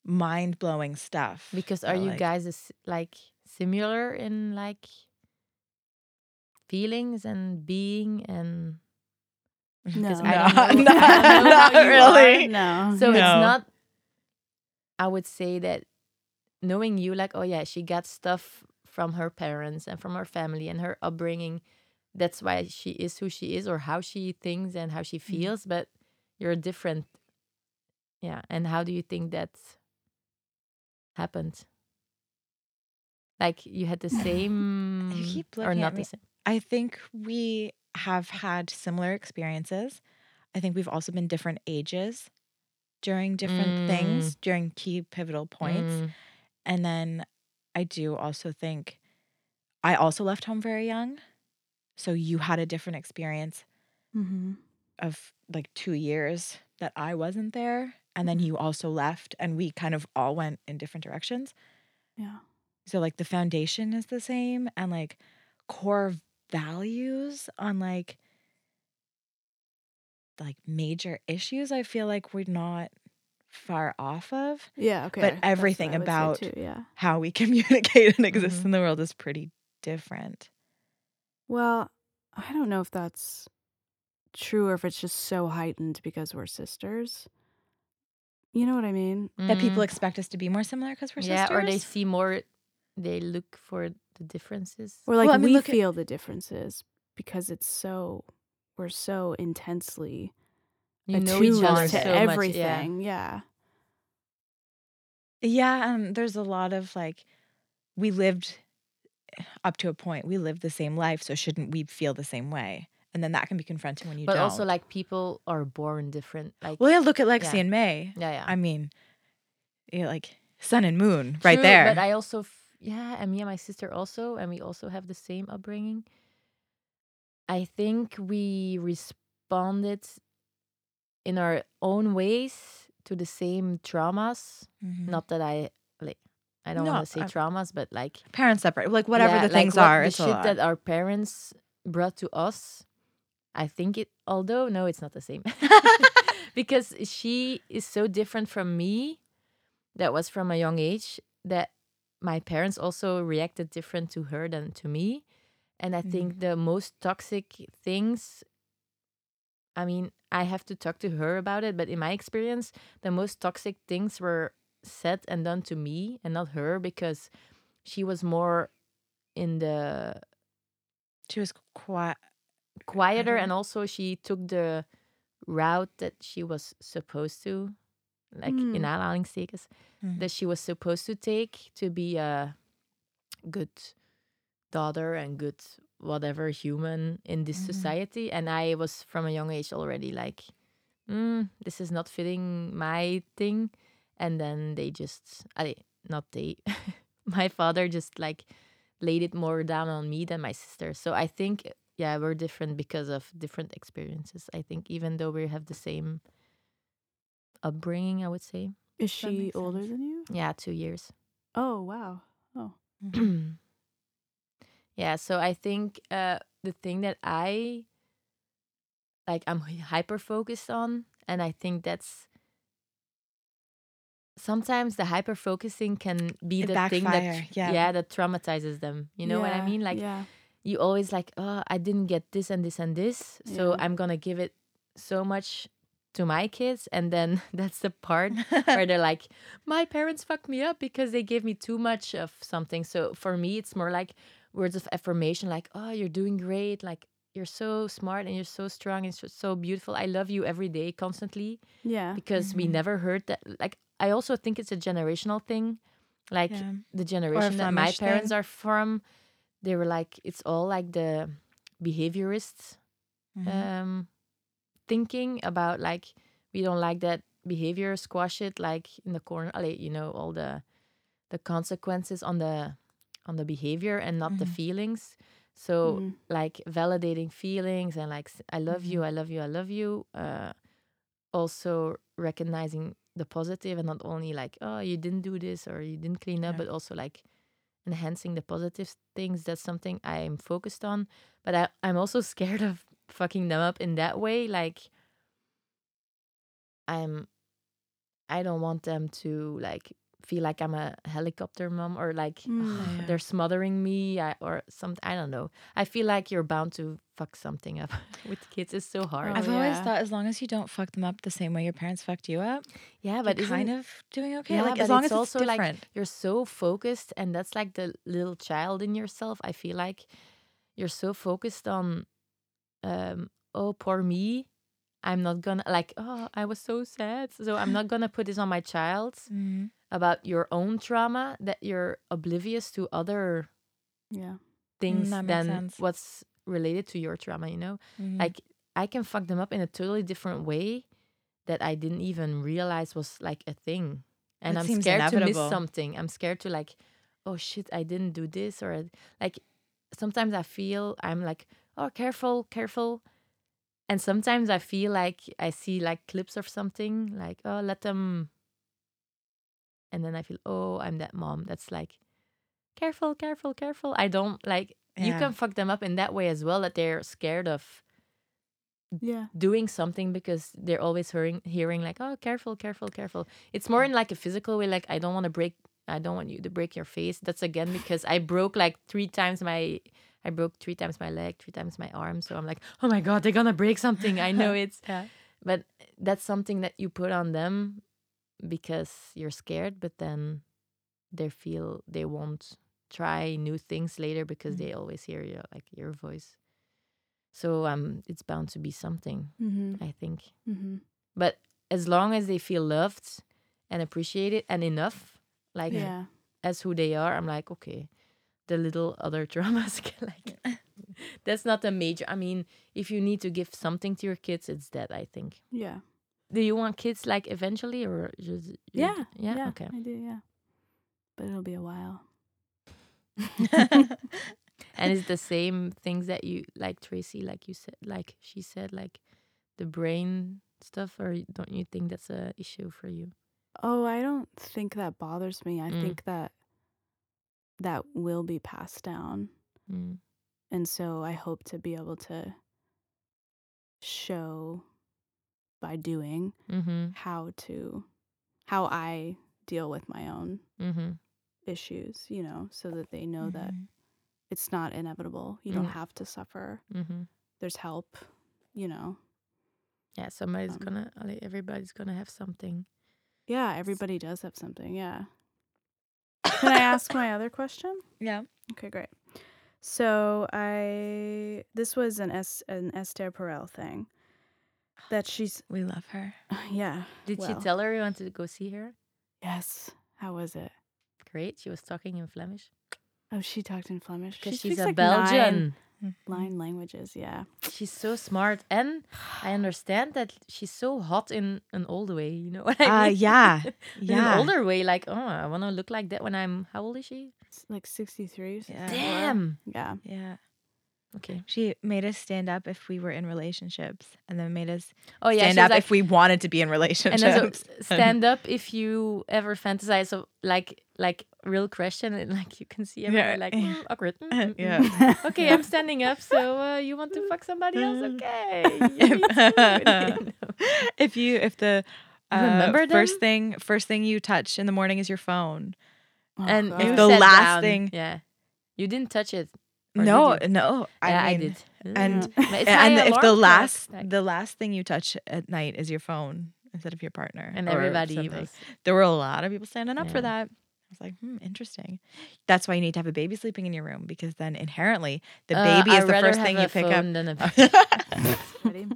mind-blowing stuff. because are that, you like- guys is, like similar in like feelings and being and <laughs> No, No, don't not, I don't know how <laughs> not you are. really. No. so it's not i would say that knowing you like oh yeah she got stuff from her parents and from her family and her upbringing that's why she is who she is or how she thinks and how she Mm-hmm. feels but you're different yeah and how do you think that happened Like you had the <laughs> same keep or looking not the same. I think we have had similar experiences. I think we've also been different ages during different things, during key pivotal points. Mm, And then I do also think I also left home very young. So you had a different experience Mm-hmm. of like two years that I wasn't there. And then you also left, and we kind of all went in different directions. Yeah. So, like, the foundation is the same, and like core values on like like major issues, I feel like we're not far off of. Yeah. Okay. But everything I would say about- too, yeah. How we <laughs> communicate and exist Mhm. in the world is pretty different. Well, I don't know if that's true or if it's just so heightened because we're sisters. You know what I mean? That people mm. expect us to be more similar because we're yeah, sisters. or they see more. They look for the differences. Or like Well, I mean, we look at- feel the differences because it's so we're so intensely You know each other to so much. Yeah. everything. yeah. Yeah, and there's a lot of like, we lived up to a point. We lived the same life, so shouldn't we feel the same way? And then that can be confronting when you But don't. also, like people are born different. Like well, yeah, look at Lexi Yeah. and May. yeah, yeah. I mean, you like sun and moon right True, there. But I also, f- yeah, and me and my sister also, and we also have the same upbringing. I think we responded in our own ways to the same traumas. Mhm. Not that I like, I don't No, want to say I- traumas, but like Parents separate, like whatever yeah, the like things what are. the shit lot. that our parents brought to us. I think it, although no, it's not the same, <laughs> <laughs> because she is so different from me. That was from a young age that my parents also reacted different to her than to me, and I think the most toxic things. I mean, I have to talk to her about it, but in my experience, the most toxic things were said and done to me and not her because she was more in the she was quiet. quieter Mhm. and also she took the route that she was supposed to like in Mm. aanhalingstekens Mm. that she was supposed to take to be a good daughter and good whatever human in this Mhm. society and i was from a young age already like mm, this is not fitting my thing and then they just allee, not they <laughs> my father just like laid it more down on me than my sister so i think yeah we're different because of different experiences i think even though we have the same upbringing i would say Is she older sense. than you? yeah two years Oh wow. Oh. <clears throat> <clears throat> yeah so i think uh the thing that i like i'm hyper focused on and i think that's sometimes the hyper focusing can be It the thing that backfire, yeah. that traumatizes them you know what i mean like yeah. you always like oh i didn't get this and this and this so i'm gonna give it so much to my kids and then <laughs> that's the part where they're <laughs> like my parents fucked me up because they gave me too much of something so for me it's more like words of affirmation like oh you're doing great like you're so smart and you're so strong and so, so beautiful i love you every day constantly Yeah. because we Mhm. never heard that like i also think it's a generational thing like Yeah. the generation that my parents thing. are from they were like it's all like the behaviorists Mhm. um thinking about like we don't like that behavior squash it like in the corner allee, you know all the the consequences on the on the behavior and not the Mhm. feelings so Mhm. like validating feelings and like I love you Mhm. i love you i love you uh also recognizing the positive and not only like oh you didn't do this or you didn't clean up Yeah. but also like enhancing the positive things that's something i'm focused on but I, i'm also <laughs> scared of fucking them up in that way like i'm i don't want them to like feel like i'm a helicopter mom or like <sighs> Mm. "Ugh, Yeah. they're smothering me I, or something i don't know i feel like you're bound to fuck something up <laughs> with kids it's so hard Oh, I've always thought as long as you don't fuck them up the same way your parents fucked you up, yeah but but kind of doing okay. Yeah, like as long it's as also it's like different. you're so focused and that's like the little child in yourself i feel like you're so focused on um oh poor me I'm not gonna like, oh, I was so sad. So I'm not gonna put this on my child Mhm. about your own trauma that you're oblivious to other Yeah. things makes than sense. what's related to your trauma, you know? Mhm. Like I can fuck them up in a totally different way that I didn't even realize was like a thing. And That I'm scared to miss something. I'm scared to like, oh shit, I didn't do this or like sometimes I feel I'm like, oh careful, careful. And sometimes I feel like I see like clips of something, like, oh let them and then I feel, oh, I'm that mom that's like, careful, careful, careful. I don't like you can fuck them up in that way as well that they're scared of Yeah. doing something because they're always hearing hearing like oh careful careful careful it's more in like a physical way like i don't want to break i don't want you to break your face that's again because i broke like three times my i broke three times my leg three times my arm so i'm like oh my god they're gonna break something i know <laughs> it's Yeah. but that's something that you put on them because you're scared but then they feel they won't try new things later because they always hear your like your voice so um it's bound to be something Mm-hmm. i think Mm-hmm. but as long as they feel loved and appreciated and enough like Yeah. as who they are i'm like okay the little other <laughs> traumas <laughs> like <laughs> that's not a major i mean if you need to give something to your kids it's that i think Yeah. do you want kids like eventually or just you d- Yeah. yeah okay I do. Yeah. But it'll be a while. and it's the same things that you like tracy like you said like she said like the brain stuff or don't you think that's a issue for you Oh, I don't think that bothers me. I Mm. think that that will be passed down. mm. And so I hope to be able to show by doing mm-hmm how to how I deal with my own mm-hmm issues, you know, so that they know that Mhm. it's not inevitable. You don't Mm. have to suffer. mm-hmm There's help, you know. Yeah, somebody's Um, gonna, everybody's gonna have something. Yeah, everybody does have something. Yeah. Can I ask my other question? <laughs> Yeah. Okay, great. So I this was an S an Esther Perel thing that she's We love her. <laughs> yeah. Did she tell her you wanted to go see her? Yes. How was it? Great, she was talking in Flemish Oh, she talked in Flemish. because She she's a like Belgian. Nine languages, yeah. She's so smart, and I <sighs> understand that she's so hot in an old way. You know <laughs> what I Uh, mean? yeah. <laughs> in Yeah. an older way, like oh, I want to look like that when I'm. How old is she? It's like 63. Yeah. Damn. Yeah. Yeah. Okay. She made us stand up if we were in relationships and then made us Oh yeah, stand up like, if we wanted to be in <laughs> and relationships. then so stand up if you ever fantasize of like like real question and like you can see everybody Yeah. like <laughs> mm, awkward. mm, mm, mm. yeah. <laughs> okay, I'm standing up. So uh, you want to fuck somebody else? Okay. <laughs> you need to, you know. if you if the uh, Remember first thing first thing you touch in the morning is your phone. Oh, And the last down. thing- Yeah. You didn't touch it. No, no. I yeah, I did. and- Mm. And if the last like- the last thing you touch at night is your phone instead of your partner and everybody was there were a lot of people standing up for that i was like hmm interesting that's why you need to have a baby sleeping in your room because then inherently the Uh, baby is I'd the first have thing you pick up phone than a <laughs> Ready?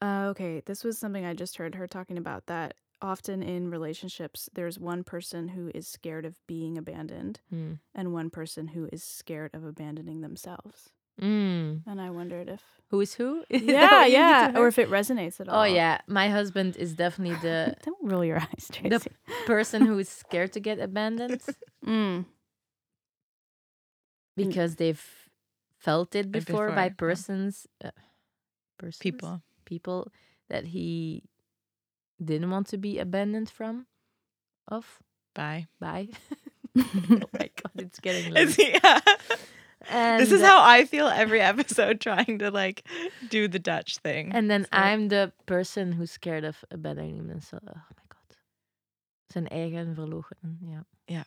Uh, okay, this was something I just heard her talking about that often in relationships, there's one person who is scared of being abandoned Hmm. and one person who is scared of abandoning themselves. Mm. And I wondered if, Who is who? Is <laughs> that yeah, what you need yeah, or if it resonates at all. Oh yeah, my husband is definitely the <laughs> Don't roll your eyes, the person who is scared to get abandoned <laughs> Mm. because they've felt it before, before, by yeah. persons, uh, persons, people people that he didn't want to be abandoned from, of, by, by. oh my god, it's getting late. Is he- yeah. And, this is how i feel every <laughs> episode trying to like do the dutch thing And then So- I'm the person who's scared of abandoning themselves. Oh my god. Zijn eigen verloochenen. Yeah. Yeah.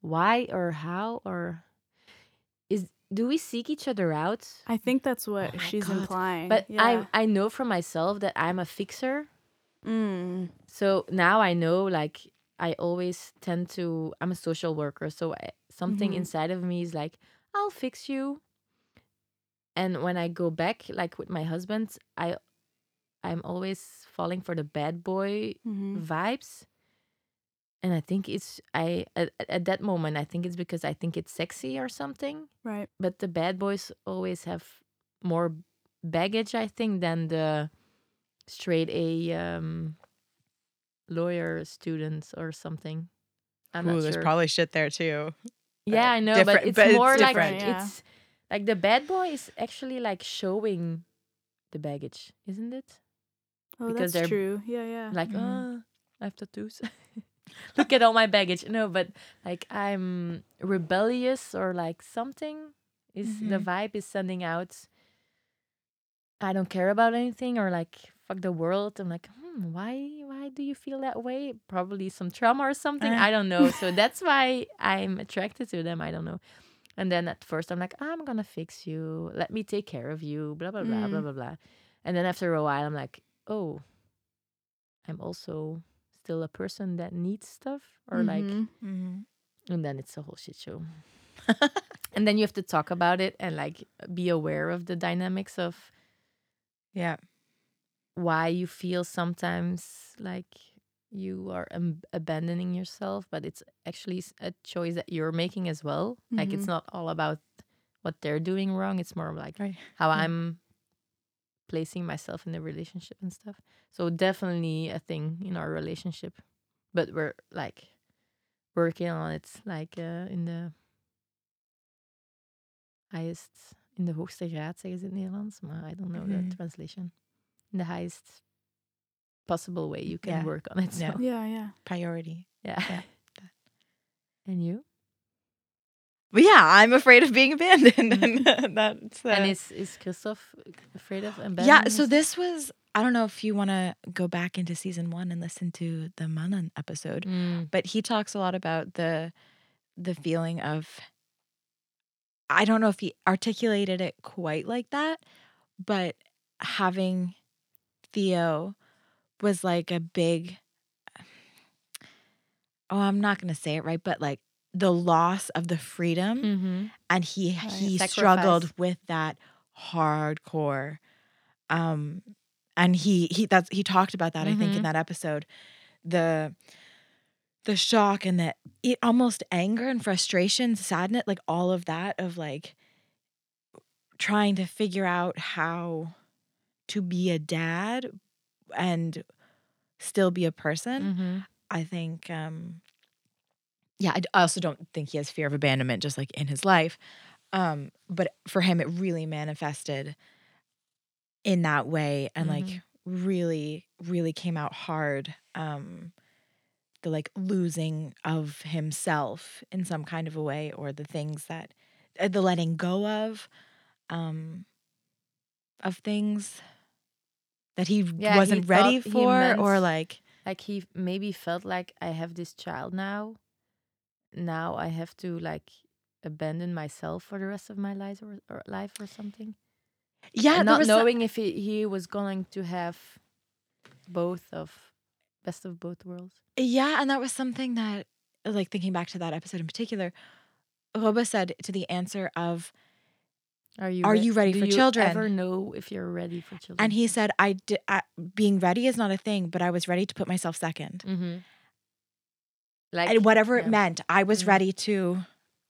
Why or how or is do we seek each other out? I think that's what Oh she's God. implying. But yeah. I I know for myself that I'm a fixer. Mm. So now I know like I always tend to I'm a social worker, so I, something Mhm. inside of me is like I'll fix you. And when I go back like with my husband, I I'm always falling for the bad boy hmm vibes. And I think it's I at, at that moment I think it's because I think it's sexy or something. Right. But the bad boys always have more baggage, I think, than the straight A um, lawyer students or something. I'm Ooh, there's sure. probably shit there too. Yeah, I know, but it's but it's more like different, yeah. it's like the bad boy is actually like showing the baggage, isn't it? Oh, Because that's true. Yeah, yeah. Like, Mhm. oh, I have tattoos. <laughs> Look at all my baggage. No, but like I'm rebellious or like something is the Mhm. vibe is sending out. I don't care about anything or like fuck the world. I'm like, hmm, why why do you feel that way? Probably some trauma or something. Uh. I don't know. So <laughs> that's why I'm attracted to them. I don't know. And then at first I'm like, I'm gonna fix you. Let me take care of you. Blah blah blah blah Mm. blah blah. And then after a while I'm like, oh, I'm also still a person that needs stuff or like Mhm. Mm-hmm. and then it's a whole shit show. <laughs> and then you have to talk about it and like be aware of the dynamics of Yeah. Why you feel sometimes like you are abandoning yourself, but it's actually a choice that you're making as well. Like it's Mhm. not all about what they're doing wrong. It's more like Right. how Mm. I'm placing myself in the relationship and stuff. So definitely a thing in our relationship, but we're like working on it, like uh, in the highest, in de hoogste graad zeggen ze in het Nederlands, maar I don't know Mhm. the translation. In the highest possible way you can Yeah. work on it. So, Yeah. Yeah, yeah. Priority. yeah. Yeah. <laughs> and you? But yeah, I'm afraid of being abandoned. <laughs> and that's uh, and is is Christophe afraid of abandonment? yeah. So this was. I don't know if you want to go back into season one and listen to the Manan episode, Mm, but he talks a lot about the the feeling of. I don't know if he articulated it quite like that, but having Theo was like a big. Oh, I'm not gonna say it right, but like the loss of the freedom mhm. and he he Sacrifice. struggled with that hardcore um and he he that's he talked about that i think in Mhm. that episode the the shock and the it almost anger and frustration sadness like all of that of like trying to figure out how to be a dad and still be a person Mhm. I think, um, yeah, I also don't think he has fear of abandonment just like in his life. Um, but for him, it really manifested in that way and like really, really came out hard. Um, the like losing of himself in some kind of a way, or the things that uh, the letting go of, um, of things that he Yeah, wasn't ready he for, or like. like he maybe felt like I have this child now. Now I have to like abandon myself for the rest of my life or, or life or something. Yeah, and not was some- knowing if he, he was going to have both of best of both worlds. Yeah, and that was something that, like, thinking back to that episode in particular, Roba said to the answer of, Are you Are re- you ready do for you children? Ever know if you're ready for children? and he said, I did, I, being ready is not a thing, but I was ready to put myself 2nd hmm like and whatever it meant, I was Mhm. ready to,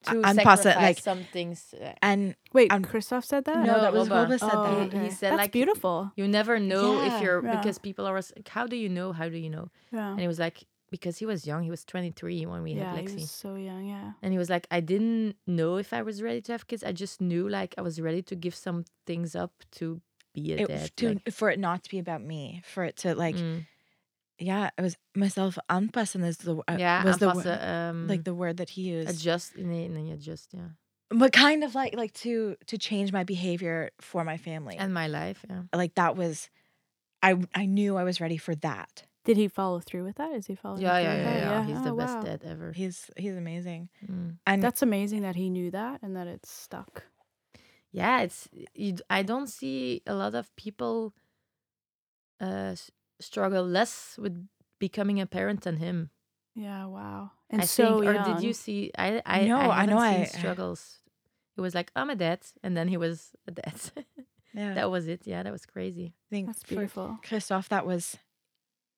to I'm sacrifice positive, like- some things. uh, and Wait, I'm- Christoph said that? no, No, that was Roba. Roba said oh, that. He- he said, That's like- beautiful. you never know Yeah. if you're Yeah. because people are like, how do you know? How do you know? Yeah. And he was like, because he was young. He was 23 when we yeah, had he Lexi. was so young. Yeah. And he was like, I didn't know if I was ready to have kids. I just knew like I was ready to give some things up to be a it, dad. to, like, for it not to be about me, for it to, like, mm, yeah, it was myself anpassen is the, uh, yeah, was the, wo- aanpassen, um, like, the word that he used. adjust. Nee, nee, adjust, yeah. but kind of like, like to, to change my behavior for my family. And my life, yeah. like that was I I knew I was ready for that. Did he follow through with that? Is he following Yeah, through yeah, with yeah, yeah. He's the Oh, best wow. dad ever. He's he's amazing. Mm. And That's amazing that he knew that and that it's stuck. Yeah, it's you, d- I don't see a lot of people uh s- struggle less with becoming a parent than him. Yeah, wow. And I so think, or did you see? I I No, I, I know haven't I- struggles. It was like I'm a dad, and then he was a dad. <laughs> Yeah. that was it. Yeah, that was crazy. I think That's beautiful. Christoph, that was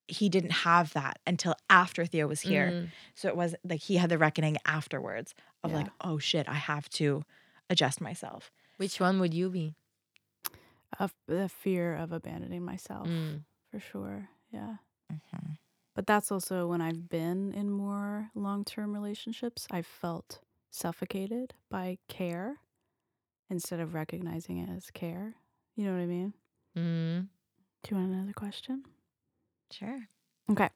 he didn't have that until after Theo was here. Mm. So it was like he had the reckoning afterwards of like, oh shit, I have to adjust myself. Which one would you be? Of the fear of abandoning myself, Mm. for sure. Yeah. Mm-hmm. But that's also when I've been in more long term relationships, I've felt suffocated by care instead of recognizing it as care. You know what I mean? Mm. Do you want another question? Sure. Okay.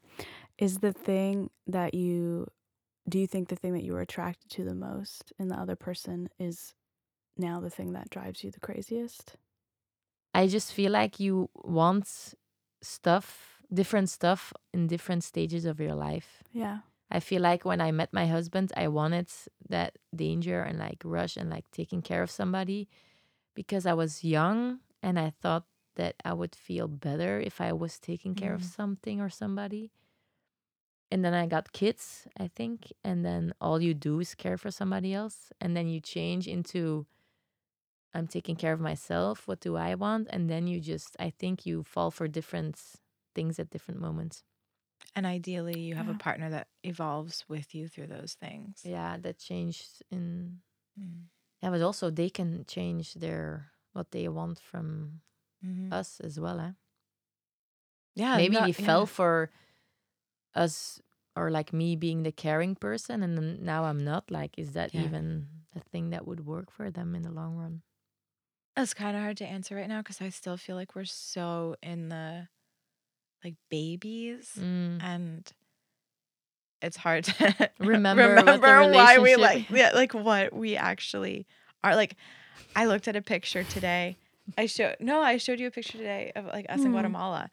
Is the thing that you do you think the thing that you were attracted to the most in the other person is now the thing that drives you the craziest? I just feel like you want stuff, different stuff in different stages of your life. Yeah. I feel like when I met my husband, I wanted that danger and like rush and like taking care of somebody because I was young and I thought that I would feel better if I was taking care of Mm. something or somebody. And then I got kids, I think, and then all you do is care for somebody else and then you change into I'm taking care of myself, what do I want? And then you just I think you fall for different things at different moments. And ideally, you have Yeah. a partner that evolves with you through those things. Yeah, that changed in Mm. Yeah, but also they can change their what they want from Mhm. us as well. Eh? Yeah. Maybe not- yeah. fell for us or like me being the caring person, and then now I'm not. Like, is that Yeah. even a thing that would work for them in the long run? It's kind of hard to answer right now because I still feel like we're so in the like babies Mm. and it's hard to <laughs> Remember remember why we like <laughs> yeah like what we actually are like I looked at a picture today I showed no I showed you a picture today of like us in Hmm. Guatemala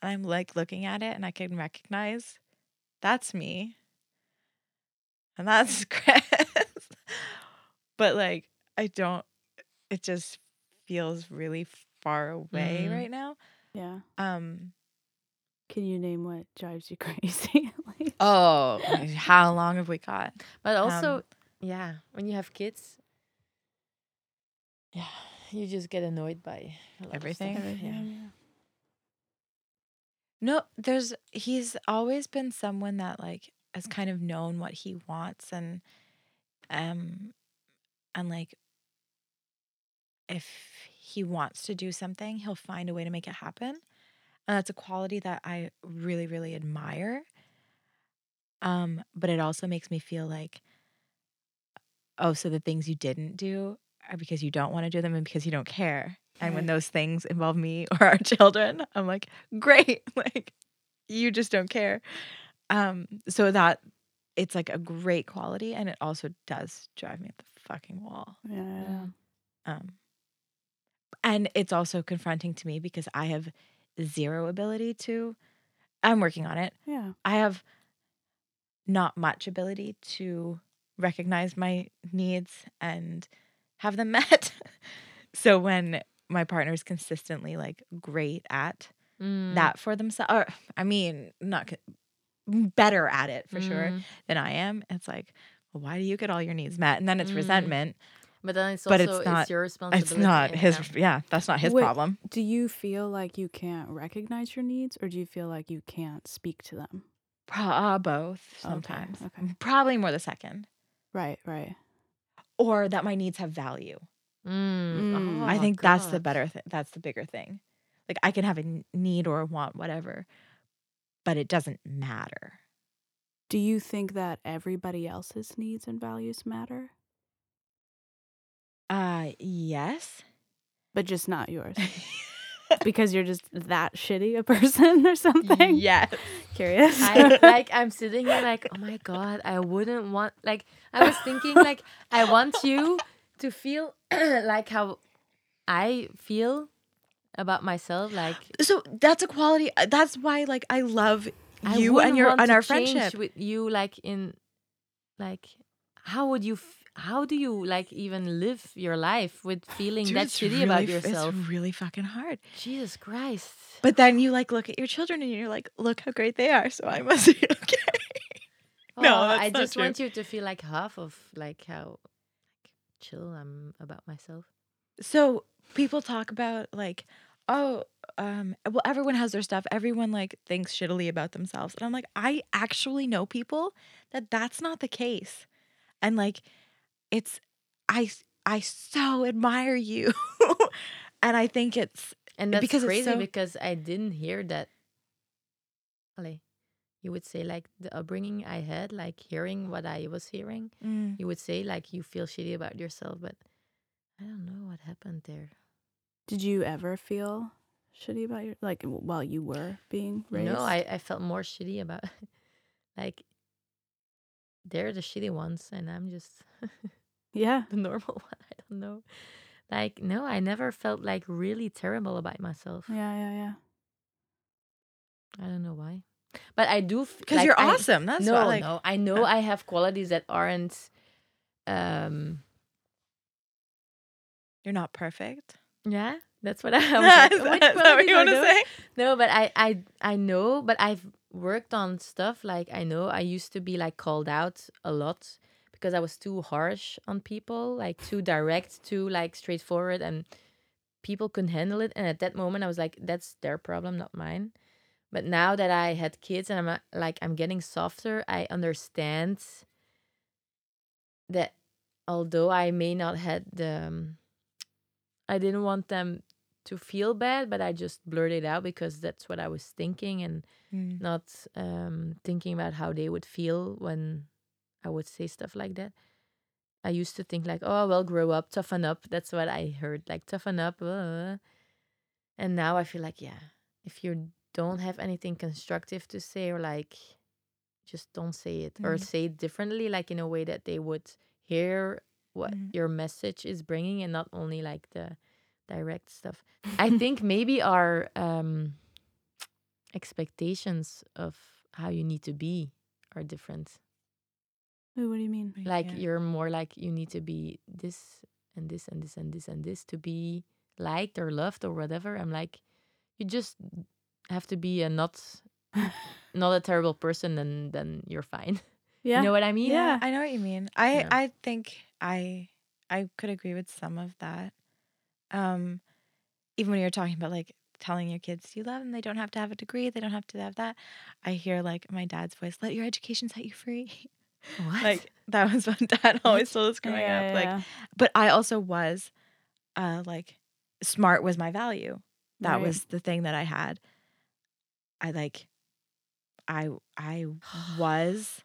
and I'm like looking at it and I can recognize that's me and that's <laughs> Chris but like I don't it just feels really far away Mhm. right now Yeah. um Can you name what drives you <laughs> crazy? like, oh how long have we got But also, Um, yeah, when you have kids, yeah, you just get annoyed by a lot of Everything? everything, Yeah. yeah. No, there's he's always been someone that like has kind of known what he wants and um and like if he wants to do something, he'll find a way to make it happen. And that's a quality that I really really admire. Um but it also makes me feel like oh, so the things you didn't do are because you don't want to do them and because you don't care. And when those things involve me <laughs> or our children, I'm like, great. <laughs> Like you just don't care. Um, so that it's like a great quality and it also does drive me up the fucking wall. Yeah. yeah, Yeah. Um and it's also confronting to me because I have zero ability to I'm working on it. Yeah. I have not much ability to recognize my needs and have them <laughs> met. so when my partner is consistently like great at Mm. that for themselves, or I mean, not better at it for sure Mm. than I am, it's like, well, why do you get all your needs met? And then it's Mm. resentment. But then it's But also it's not- it's your responsibility. It's not yeah. his, yeah, that's not his Wait, problem. Do you feel like you can't recognize your needs or do you feel like you can't speak to them? Pro- uh, both Okay, sometimes. okay. Probably more the second. Right, right. Or that my needs have value. Mm. Mm. I Oh, think that's the better th- that's the bigger thing. Like I can have a need or a want whatever, but it doesn't matter. Do you think that everybody else's needs and values matter, Uh yes. but just not yours? <laughs> because you're just that shitty a person <laughs> or something? yes. Curious. I like I'm <laughs> sitting here like, oh my god, I wouldn't want like I was thinking like I want you to feel <clears throat> like how I feel about myself. Like So that's a quality uh, that's why like I love I you wouldn't and your want and our change friendship. with you like in like how would you f- how do you like even live your life with feeling Dude, that shitty about really f- yourself? It's really fucking hard. Jesus Christ. But then you like look at your children and you're like, look how great they are, so I must be <laughs> okay. No, Oh, that's I just true. want you to feel like half of like how like chill I'm about myself. So people talk about like, oh, um, well, everyone has their stuff. Everyone like thinks shittily about themselves, and I'm like, I actually know people that that's not the case, and like, it's I I so admire you, <laughs> and I think it's And that's Because it's crazy so- because I didn't hear that. Like, you would say like the upbringing I had, like hearing what I was hearing. mm, You would say like you feel shitty about yourself, but I don't know what happened there. Did you ever feel shitty about your like while you were being raised? No, I, I felt more shitty about <laughs> like they're the shitty ones and I'm just <laughs> yeah. the normal <laughs> one. I don't know. Like no, I never felt like really terrible about myself. Yeah, yeah, yeah. I don't know why. But I do because like, you're I- awesome. That's no, why, like, no. I know I have qualities that aren't um you're not perfect. yeah, that's what <laughs> I was like, is "Which that, is that what you want to say? No, but I I I know, but I've worked on stuff like I know I used to be like called out a lot because I was too harsh on people, like too direct, too like straightforward and people couldn't handle it and at that moment I was like that's their problem, not mine. But now that I had kids and I'm uh, like I'm getting softer, I understand that although I may not had the um, I didn't want them to feel bad, but I just blurted out because that's what I was thinking and Mm. not um, thinking about how they would feel when I would say stuff like that. I used to think like, oh well, grow up, toughen up. That's what I heard, like toughen up. Uh. And now I feel like, yeah, if you don't have anything constructive to say or like, just don't say it or Mhm. say it differently, like in a way that they would hear what Mhm. your message is bringing and not only like the direct stuff. <laughs> I think maybe our um, expectations of how you need to be are different. What do you mean? Like Yeah. you're more like you need to be this and this and this and this and this to be liked or loved or whatever. I'm like, you just have to be a not <laughs> not a terrible person and then you're fine. <laughs> Yeah. You know what I mean? Yeah. I know what you mean. I Yeah. I think I I could agree with some of that. Um even when you're talking about like telling your kids you love them, they don't have to have a degree, they don't have to have that. I hear like my dad's voice, let your education set you free. <laughs> What? like that was what <laughs> dad always told us growing Yeah, up. Like yeah, but I also was uh like smart was my value. That Right. was the thing that I had. I like I I was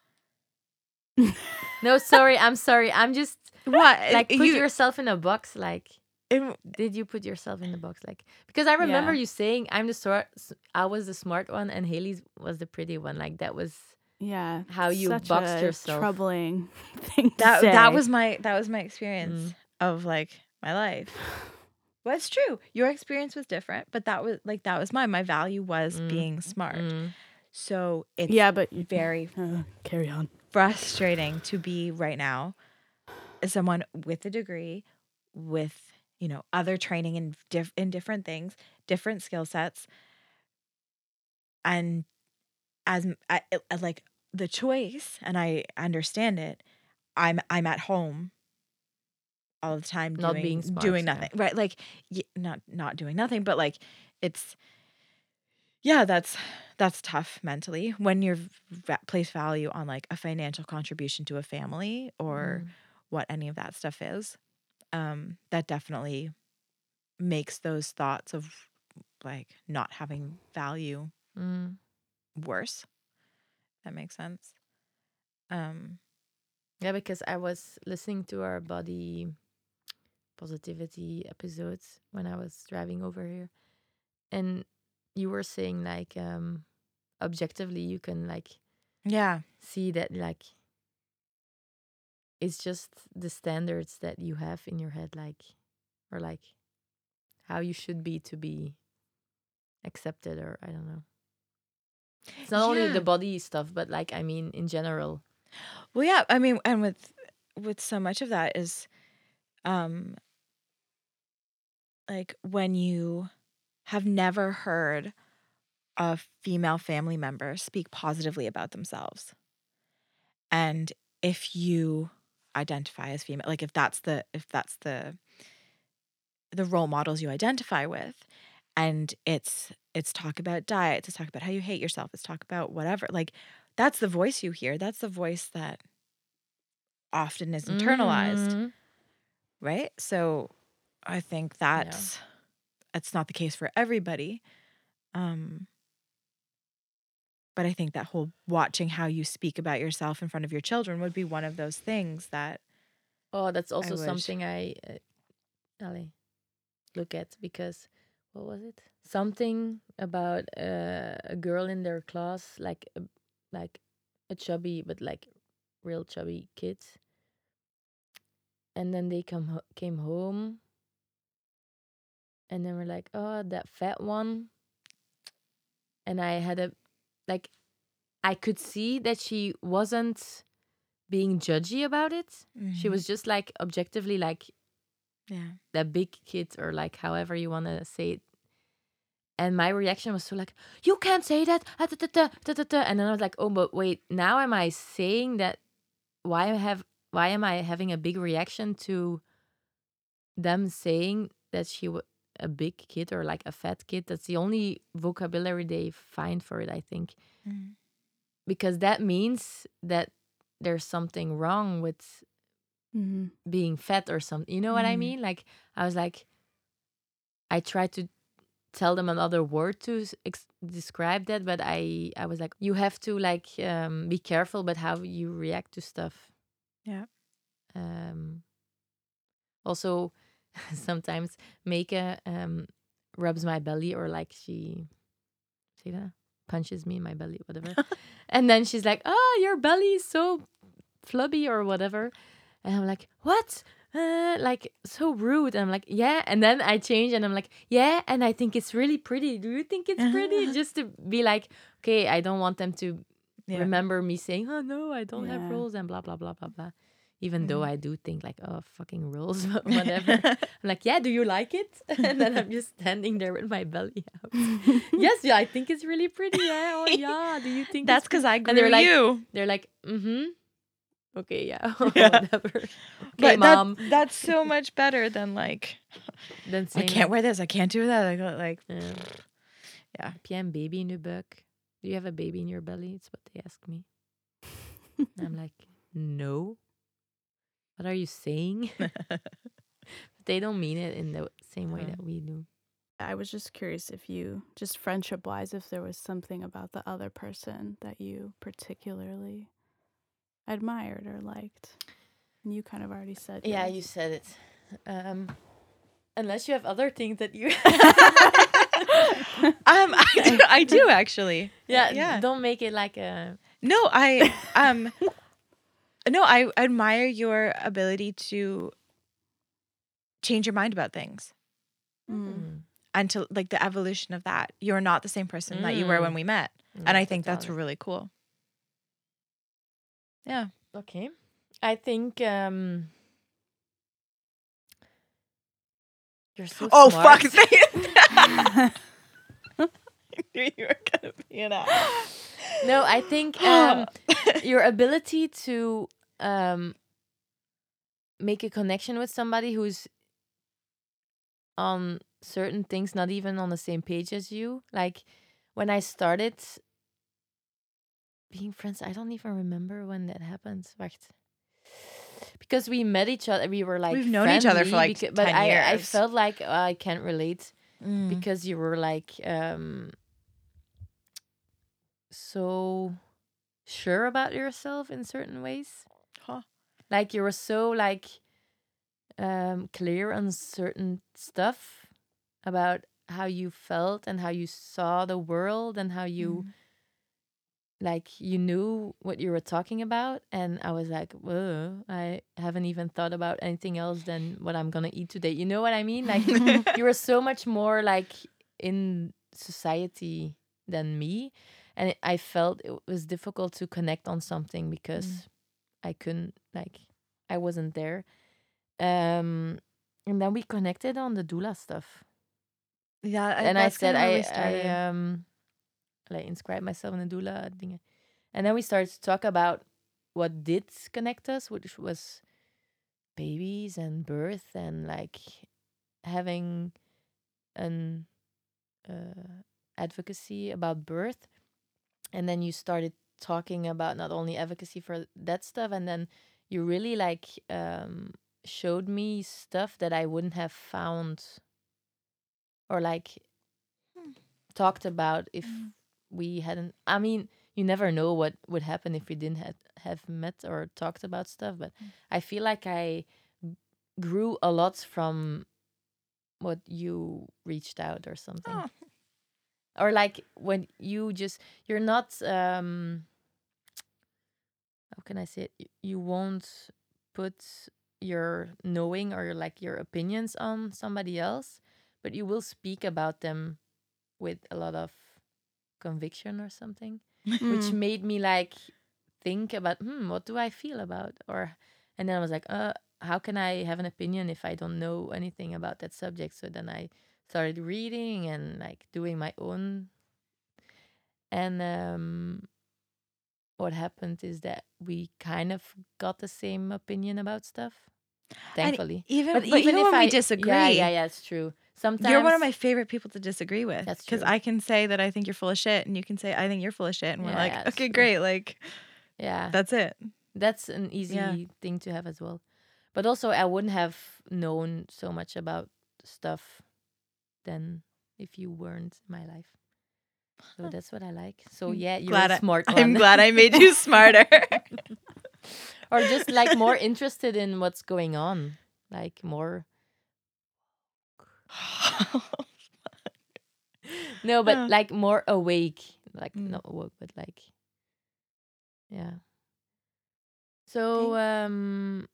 <sighs> no, sorry, I'm sorry. I'm just what like put you yourself in a box like did you put yourself in the box like because i remember Yeah. you saying i'm the sort i was the smart one and Haley's was the pretty one like that was yeah. how you Such boxed yourself. Troubling <laughs> thing. That say. that was my that was my experience Mm. of like my life. <laughs> Well, it's true. Your experience was different, but that was like that was mine. My value was Mm. being smart. Mm. So it's yeah, but very uh, carry on. frustrating to be right now someone with a degree, with you know other training in diff- in different things, different skill sets, and as I, I- like the choice, and I understand it. I'm I'm at home all the time, Not doing being smart, doing yeah. nothing, right? Like y- not not doing nothing, but like it's yeah, that's that's tough mentally when you're v- place value on like a financial contribution to a family or Mm. what any of that stuff is. Um, that definitely makes those thoughts of like not having value Mm. worse. That makes sense. Um, yeah because i was listening to our body positivity episodes when i was driving over here and you were saying like um objectively you can like yeah, see that like it's just the standards that you have in your head like or like how you should be to be accepted or i don't know. It's not only the body stuff but like i mean in general. Well, yeah, I mean, and with with so much of that is, um, like when you have never heard a female family member speak positively about themselves, and if you identify as female, like if that's the if that's the the role models you identify with and it's it's talk about diet it's talk about how you hate yourself it's talk about whatever like that's the voice you hear that's the voice that often is internalized. Mhm. right? So i think that's that's not the case for everybody um but i think that whole watching how you speak about yourself in front of your children would be one of those things that Oh, that's also would. something I uh, allee, look at because what was it? Something about uh, a girl in their class, like a, like a chubby but like real chubby kids. And then they come ho- came home, and then we're like, oh, that fat one. And I had a like, I could see that she wasn't being judgy about it. She Mhm. was just like objectively like yeah that big kid or like however you want to say it. And my reaction was so like, you can't say that. ah, da, da, da, da, da, da." And then I was like, oh, but wait, now am I saying that? Why have why am I having a big reaction to them saying that she was a big kid or like a fat kid? That's the only vocabulary they find for it, I think, Mhm. because that means that there's something wrong with Mm-hmm. being fat or something. You know what I Mm. mean? Like I was like, I tried to tell them another word to ex- describe that, but I I was like, you have to like um, be careful about how you react to stuff. Yeah. Um. Also, <laughs> sometimes Meike um rubs my belly or like she, see that punches me in my belly, whatever, <laughs> and then she's like, "Oh, your belly is so flubby or whatever," and I'm like, "What?" Uh, like so rude. And I'm like, yeah. And then I change and I'm like, yeah. And I think it's really pretty. Do you think it's pretty? <laughs> Just to be like, okay, I don't want them to yeah remember me saying, oh no, I don't have rules and blah, blah, blah, blah, blah. Even though Mhm. I do think like, oh, fucking rules, <laughs> but whatever. <laughs> I'm like, yeah, do you like it? <laughs> and then I'm just standing there with my belly out. yes, yeah, I think it's really pretty. Yeah, oh yeah. Do you think that's because i grew And they're like- you they're like, mm-hmm. Okay, yeah, Yeah. whatever. Okay, but mom. that, that's so much better than like then I can't wear this. I can't do that. I go like, Yeah. Yeah. Een baby in je buik? Do you have a baby in your belly? It's what they ask me. I'm like, no. What are you saying? <laughs> but they don't mean it in the same way that we do. I was just curious if you, just friendship wise, if there was something about the other person that you particularly admired or liked. And you kind of already said. Yeah, yours. you said it. Um, unless you have other things that you. <laughs> um, I do, I do actually. yeah, Yeah. don't make it like a. No, I um, <laughs> no, I admire your ability to change your mind about things Mm. Mm. and to like the evolution of that. You're not the same person that you were when Mm. we met, Yeah, and I think that's totally. really cool. Yeah. Okay. I think um you're so Oh smart. fuck! <laughs> <laughs> say it. I knew you were gonna be an ass. No, I think <gasps> um your ability to um make a connection with somebody who's on certain things not even on the same page as you. Like when I started being friends, I don't even remember when that happened. Wacht. Because we met each other, we were like We've known each other for, like, becau- but 10 I, I felt like uh, I can't relate Mm. because you were like um so sure about yourself in certain ways Huh. like you were so like um clear on certain stuff about how you felt and how you saw the world and how you Mm. like you knew what you were talking about and i was like whoa i haven't even thought about anything else than what i'm gonna eat today you know what i mean like <laughs> you were so much more like in society than me and it, i felt it was difficult to connect on something because i couldn't like i wasn't there. Um and then we connected on the doula stuff. Yeah, and I said I. I um like inscribed myself in the doula thing, and then we started to talk about what did connect us, which was babies and birth and like having an uh, advocacy about birth, and then you started talking about not only advocacy for that stuff, and then you really like um, showed me stuff that I wouldn't have found or like Hmm. talked about if Mm. we hadn't. I mean, you never know what would happen if we didn't have, have met or talked about stuff, but Mm. I feel like I grew a lot from what you reached out or something Oh. Or like when you just you're not um how can i say it? You won't put your knowing or like your opinions on somebody else but you will speak about them with a lot of conviction or something which Mm. made me like think about hmm what do i feel about? Or and then i was like uh how can i have an opinion if i don't know anything about that subject? So then i started reading and like doing my own and um what happened is that we kind of got the same opinion about stuff thankfully even but, but, even even if when I, we disagree, yeah yeah yeah it's true sometimes you're one of my favorite people to disagree with. That's because. I can say that I think you're full of shit, and you can say I think you're full of shit, and we're Yeah, like, yeah, okay, true. great, like yeah that's it. that's an easy Yeah. thing to have as well but also i wouldn't have known so much about stuff than if you weren't in my life. So that's what i like. So yeah you're glad a I- smart <laughs> I'm glad I made you <laughs> smarter. or just like more interested in what's going on like more <laughs> no but like more awake like Mm. not awake, but like yeah. So um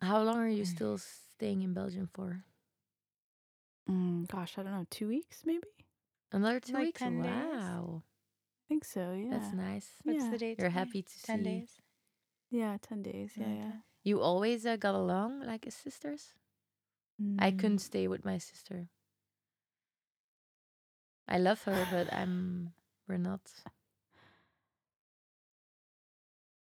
how long are you Mm. still staying in belgium for Mm, gosh, I don't know, two weeks maybe. Another two Like weeks 10 days? wow I think so. Yeah. that's nice What's Yeah. the date? you're today? happy to Ten see days. Yeah, ten days. Yeah, Okay. yeah. you always uh, got along like as sisters I couldn't Mm, stay with my sister. I love her, but I'm we're not.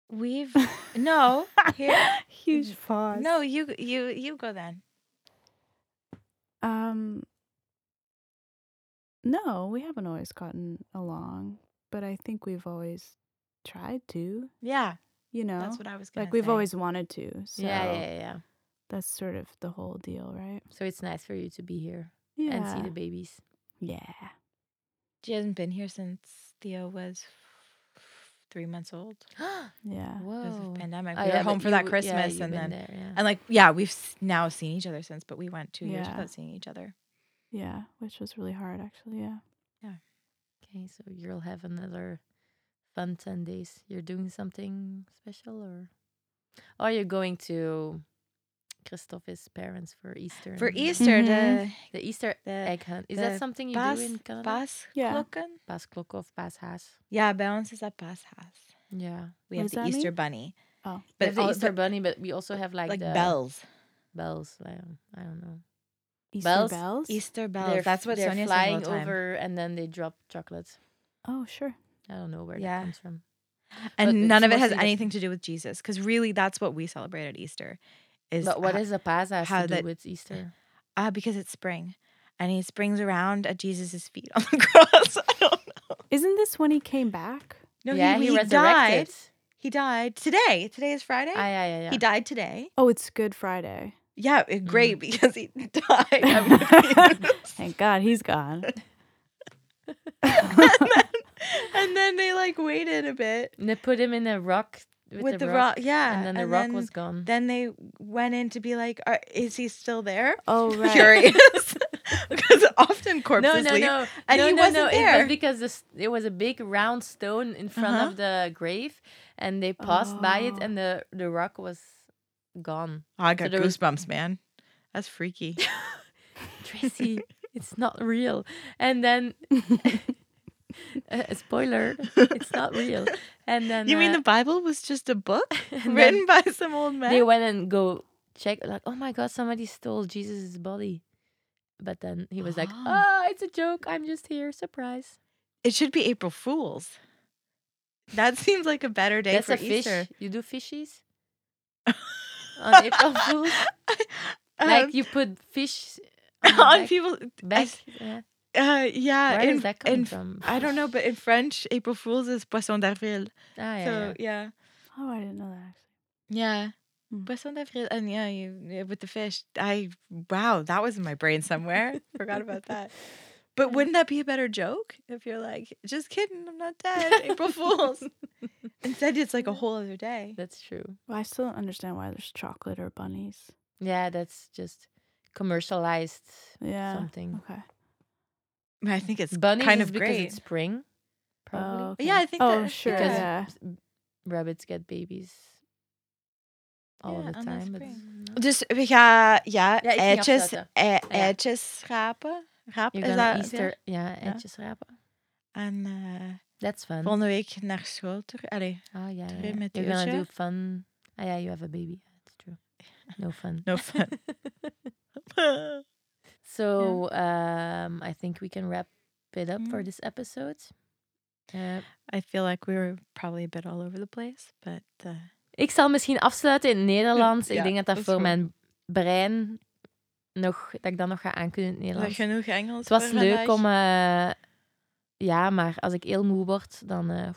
We've <laughs> no here. Huge pause. No, you you you go then. Um. No, we haven't always gotten along, but I think we've always tried to. Yeah, You know, that's what I was gonna like we've say. always wanted to. So yeah, yeah, yeah, yeah. that's sort of the whole deal, right? So it's nice for you to be here Yeah. and see the babies. yeah. She hasn't been here since Theo was three months old <gasps> Yeah. because Whoa. of pandemic. Oh, we yeah, were home for that you- yeah, Christmas, you've and then there, yeah. and like yeah, we've now seen each other since, but we went two years without seeing each other. Yeah, which was really hard actually. Yeah. Yeah. okay, so you'll have another fun ten days. You're doing something special, or are you going to Christophe's parents for Easter? For and- Easter, Mhm. the Easter the egg hunt. Is that something you Bas do in Canada? Bas Yeah. klokken? Basklok of Bashaas. Ja, bij ons is dat Bashaas. Yeah. We What have the Easter mean? bunny, Oh. But but the all- Easter but, bunny, but we also have like, like the bells. bells. Like, I don't know. Easter Bells? bells. Easter bells. They're, That's what they're Sonia says all flying the time. over, and then they drop chocolates. Oh, sure. I don't know where Yeah. that comes from. but and none of it has anything to do with Jesus, because really, that's what we celebrate at Easter. Is but what ho- is a Pasas how to do that- with Easter? Ah, because it's spring, and he springs around at Jesus' feet on the cross. I don't know. Isn't this when he came back? No, yeah, he, he, he resurrected. died. He died today. Today is Friday. Ah, yeah, yeah, yeah. He died today. Oh, it's Good Friday. Yeah, it- great Mm. <laughs> because he <laughs> died. I mean, Thank <laughs> God he's gone. and, then, and then they like waited a bit And they put him in a rock with, with, the, the, rock, rock. Yeah, and then the rock was gone. Then they went in to be like, Are, "Is he still there?" Oh, <laughs> right. Curious, <laughs> because often corpses no, no, leave. no, and no, he no, wasn't no. It there. was because this, it was a big round stone in front Uh-huh. of the grave, and they passed by it, Oh. and the the rock was gone. Oh, I got was- goosebumps, man. That's freaky. <laughs> Tracy, it's not real. And then, <laughs> uh, spoiler, <laughs> it's not real. And then you mean uh, the Bible was just a book <laughs> written by some old man? They went and go check, like, oh my god, somebody stole Jesus' body. But then he was like, Oh. <gasps> oh, it's a joke. I'm just here. Surprise. it should be April Fools. That seems like a better day That's for a fish. Easter. You do fishies on April Fools. Um, like you put fish On on back? people. Back? Yeah. Uh, yeah, Where in, is that coming in, from? I don't know, but in French, April Fool's is Poisson d'avril. Ah, yeah, so yeah. yeah, Oh, I didn't know that actually. yeah, Hmm. Poisson d'avril, and yeah, you with the fish. I wow, that was in my brain somewhere. <laughs> Forgot about that. But wouldn't that be a better joke if you're like, just kidding, I'm not dead, April <laughs> Fools. <laughs> Instead, it's like a whole other day. That's true. Well, I still don't understand why there's chocolate or bunnies. Yeah, that's just commercialized Yeah. something. Okay. <laughs> I, think it's Bunnies kind is of because great. it's spring, probably. Oh, okay. Yeah, I think Oh, that- sure. because yeah. rabbits get babies all Ja, of the the time. No. Dus we gaan, ja, Ja, eitjes, ei- Ja. eitjes rapen. Rap, You're is dat? Easter, ja, eitjes rapen. En eh, That's fun. volgende week naar school terug. Allee, Oh yeah, terug yeah. met You're gonna do fun. Ah yeah, you have a baby. That's true. <laughs> No fun. no fun. <laughs> So um, I think we can wrap it up for Mm. this episode. Uh, I feel like we were probably a bit all over the place, but uh, ik zal misschien afsluiten in het Nederlands. Ja, ik denk dat dat dat voor goed. mijn brein nog dat ik dat nog ga aankunnen in het er Nederlands. genoeg Engels Het was leuk om. eh, ja, maar als ik heel moe word, dan eh,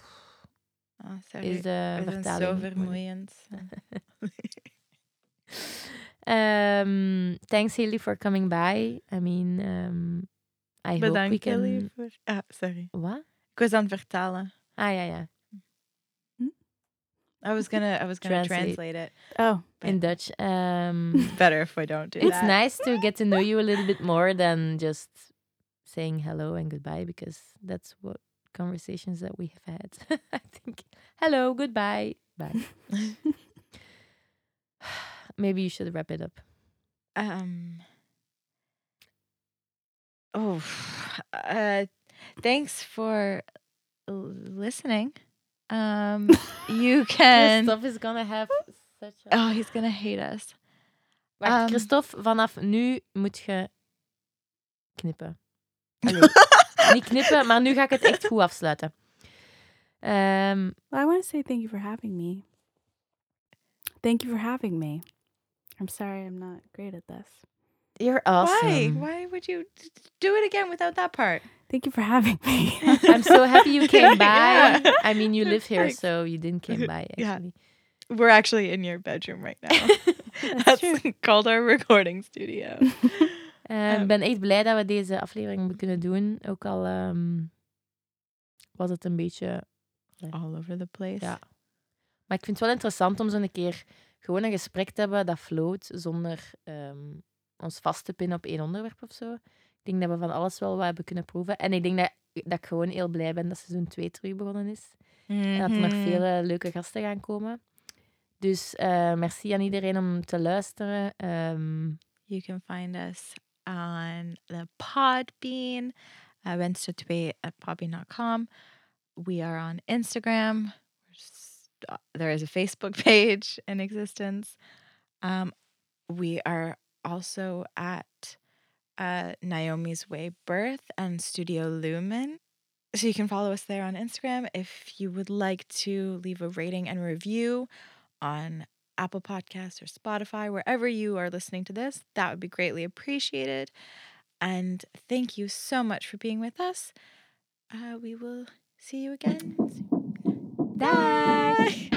Ah, sorry. is de vertaling. zo vermoeiend. <laughs> <laughs> Um, thanks Haley for coming by. I mean, um, I hope we Bedankt, can. Kelly. Voor... Ah, sorry. Wat? Ik was aan het vertalen. Ah ja, ja. I was gonna, I was gonna Translate. translate, it. Oh, In Dutch. Um, <laughs> better if we don't do it's that. nice to get to know you a little bit more than just saying hello and goodbye because that's what conversations that we have had. <laughs> I think hello, goodbye, bye. <laughs> Maybe you should wrap it up. Um. Oh, uh, thanks for l- listening. Um, <laughs> you can. Christophe is gonna have such a. Oh, he's gonna hate us. Wacht, um, Christophe, vanaf nu moet je knippen. <laughs> Allee, niet knippen, maar nu ga ik het echt goed afsluiten. Ehm, well, I want to say thank you for having me. Thank you for having me. I'm sorry I'm not great at this. you're awesome. Why? Why would you d- d- do it again without that part? Thank you for having me. <laughs> I'm so happy you <laughs> came by. Yeah. I mean, you live here, so you didn't came <laughs> by Yeah. We're actually in your bedroom right now. That's true. called our recording studio. Eh, Um, Ik ben echt blij dat we deze aflevering hebben kunnen doen. Ook al ehm, was het een beetje All over the place. Ja. Maar ik vind het wel interessant om zo'n keer gewoon een gesprek te hebben dat float zonder ehm, ons vast te pinnen op één onderwerp of zo. Ik denk dat we van alles wel wat hebben kunnen proeven. En ik denk dat, dat ik gewoon heel blij ben dat seizoen 2 terug begonnen is. En dat er nog Mhm. veel eh, leuke gasten gaan komen. Dus eh, merci aan iedereen om te luisteren. Ehm, You can find us on the Podbean, uh, wenster2 at podbean.com. We are on Instagram. Uh, There is a Facebook <laughs> page in existence. Um, we are also at uh, Naomi's Way Birth and Studio Lumen. So you can follow us there on Instagram. If you would like to leave a rating and review on Apple Podcasts or Spotify, wherever you are listening to this, that would be greatly appreciated. And thank you so much for being with us. Uh, we will see you again. soon. Bye.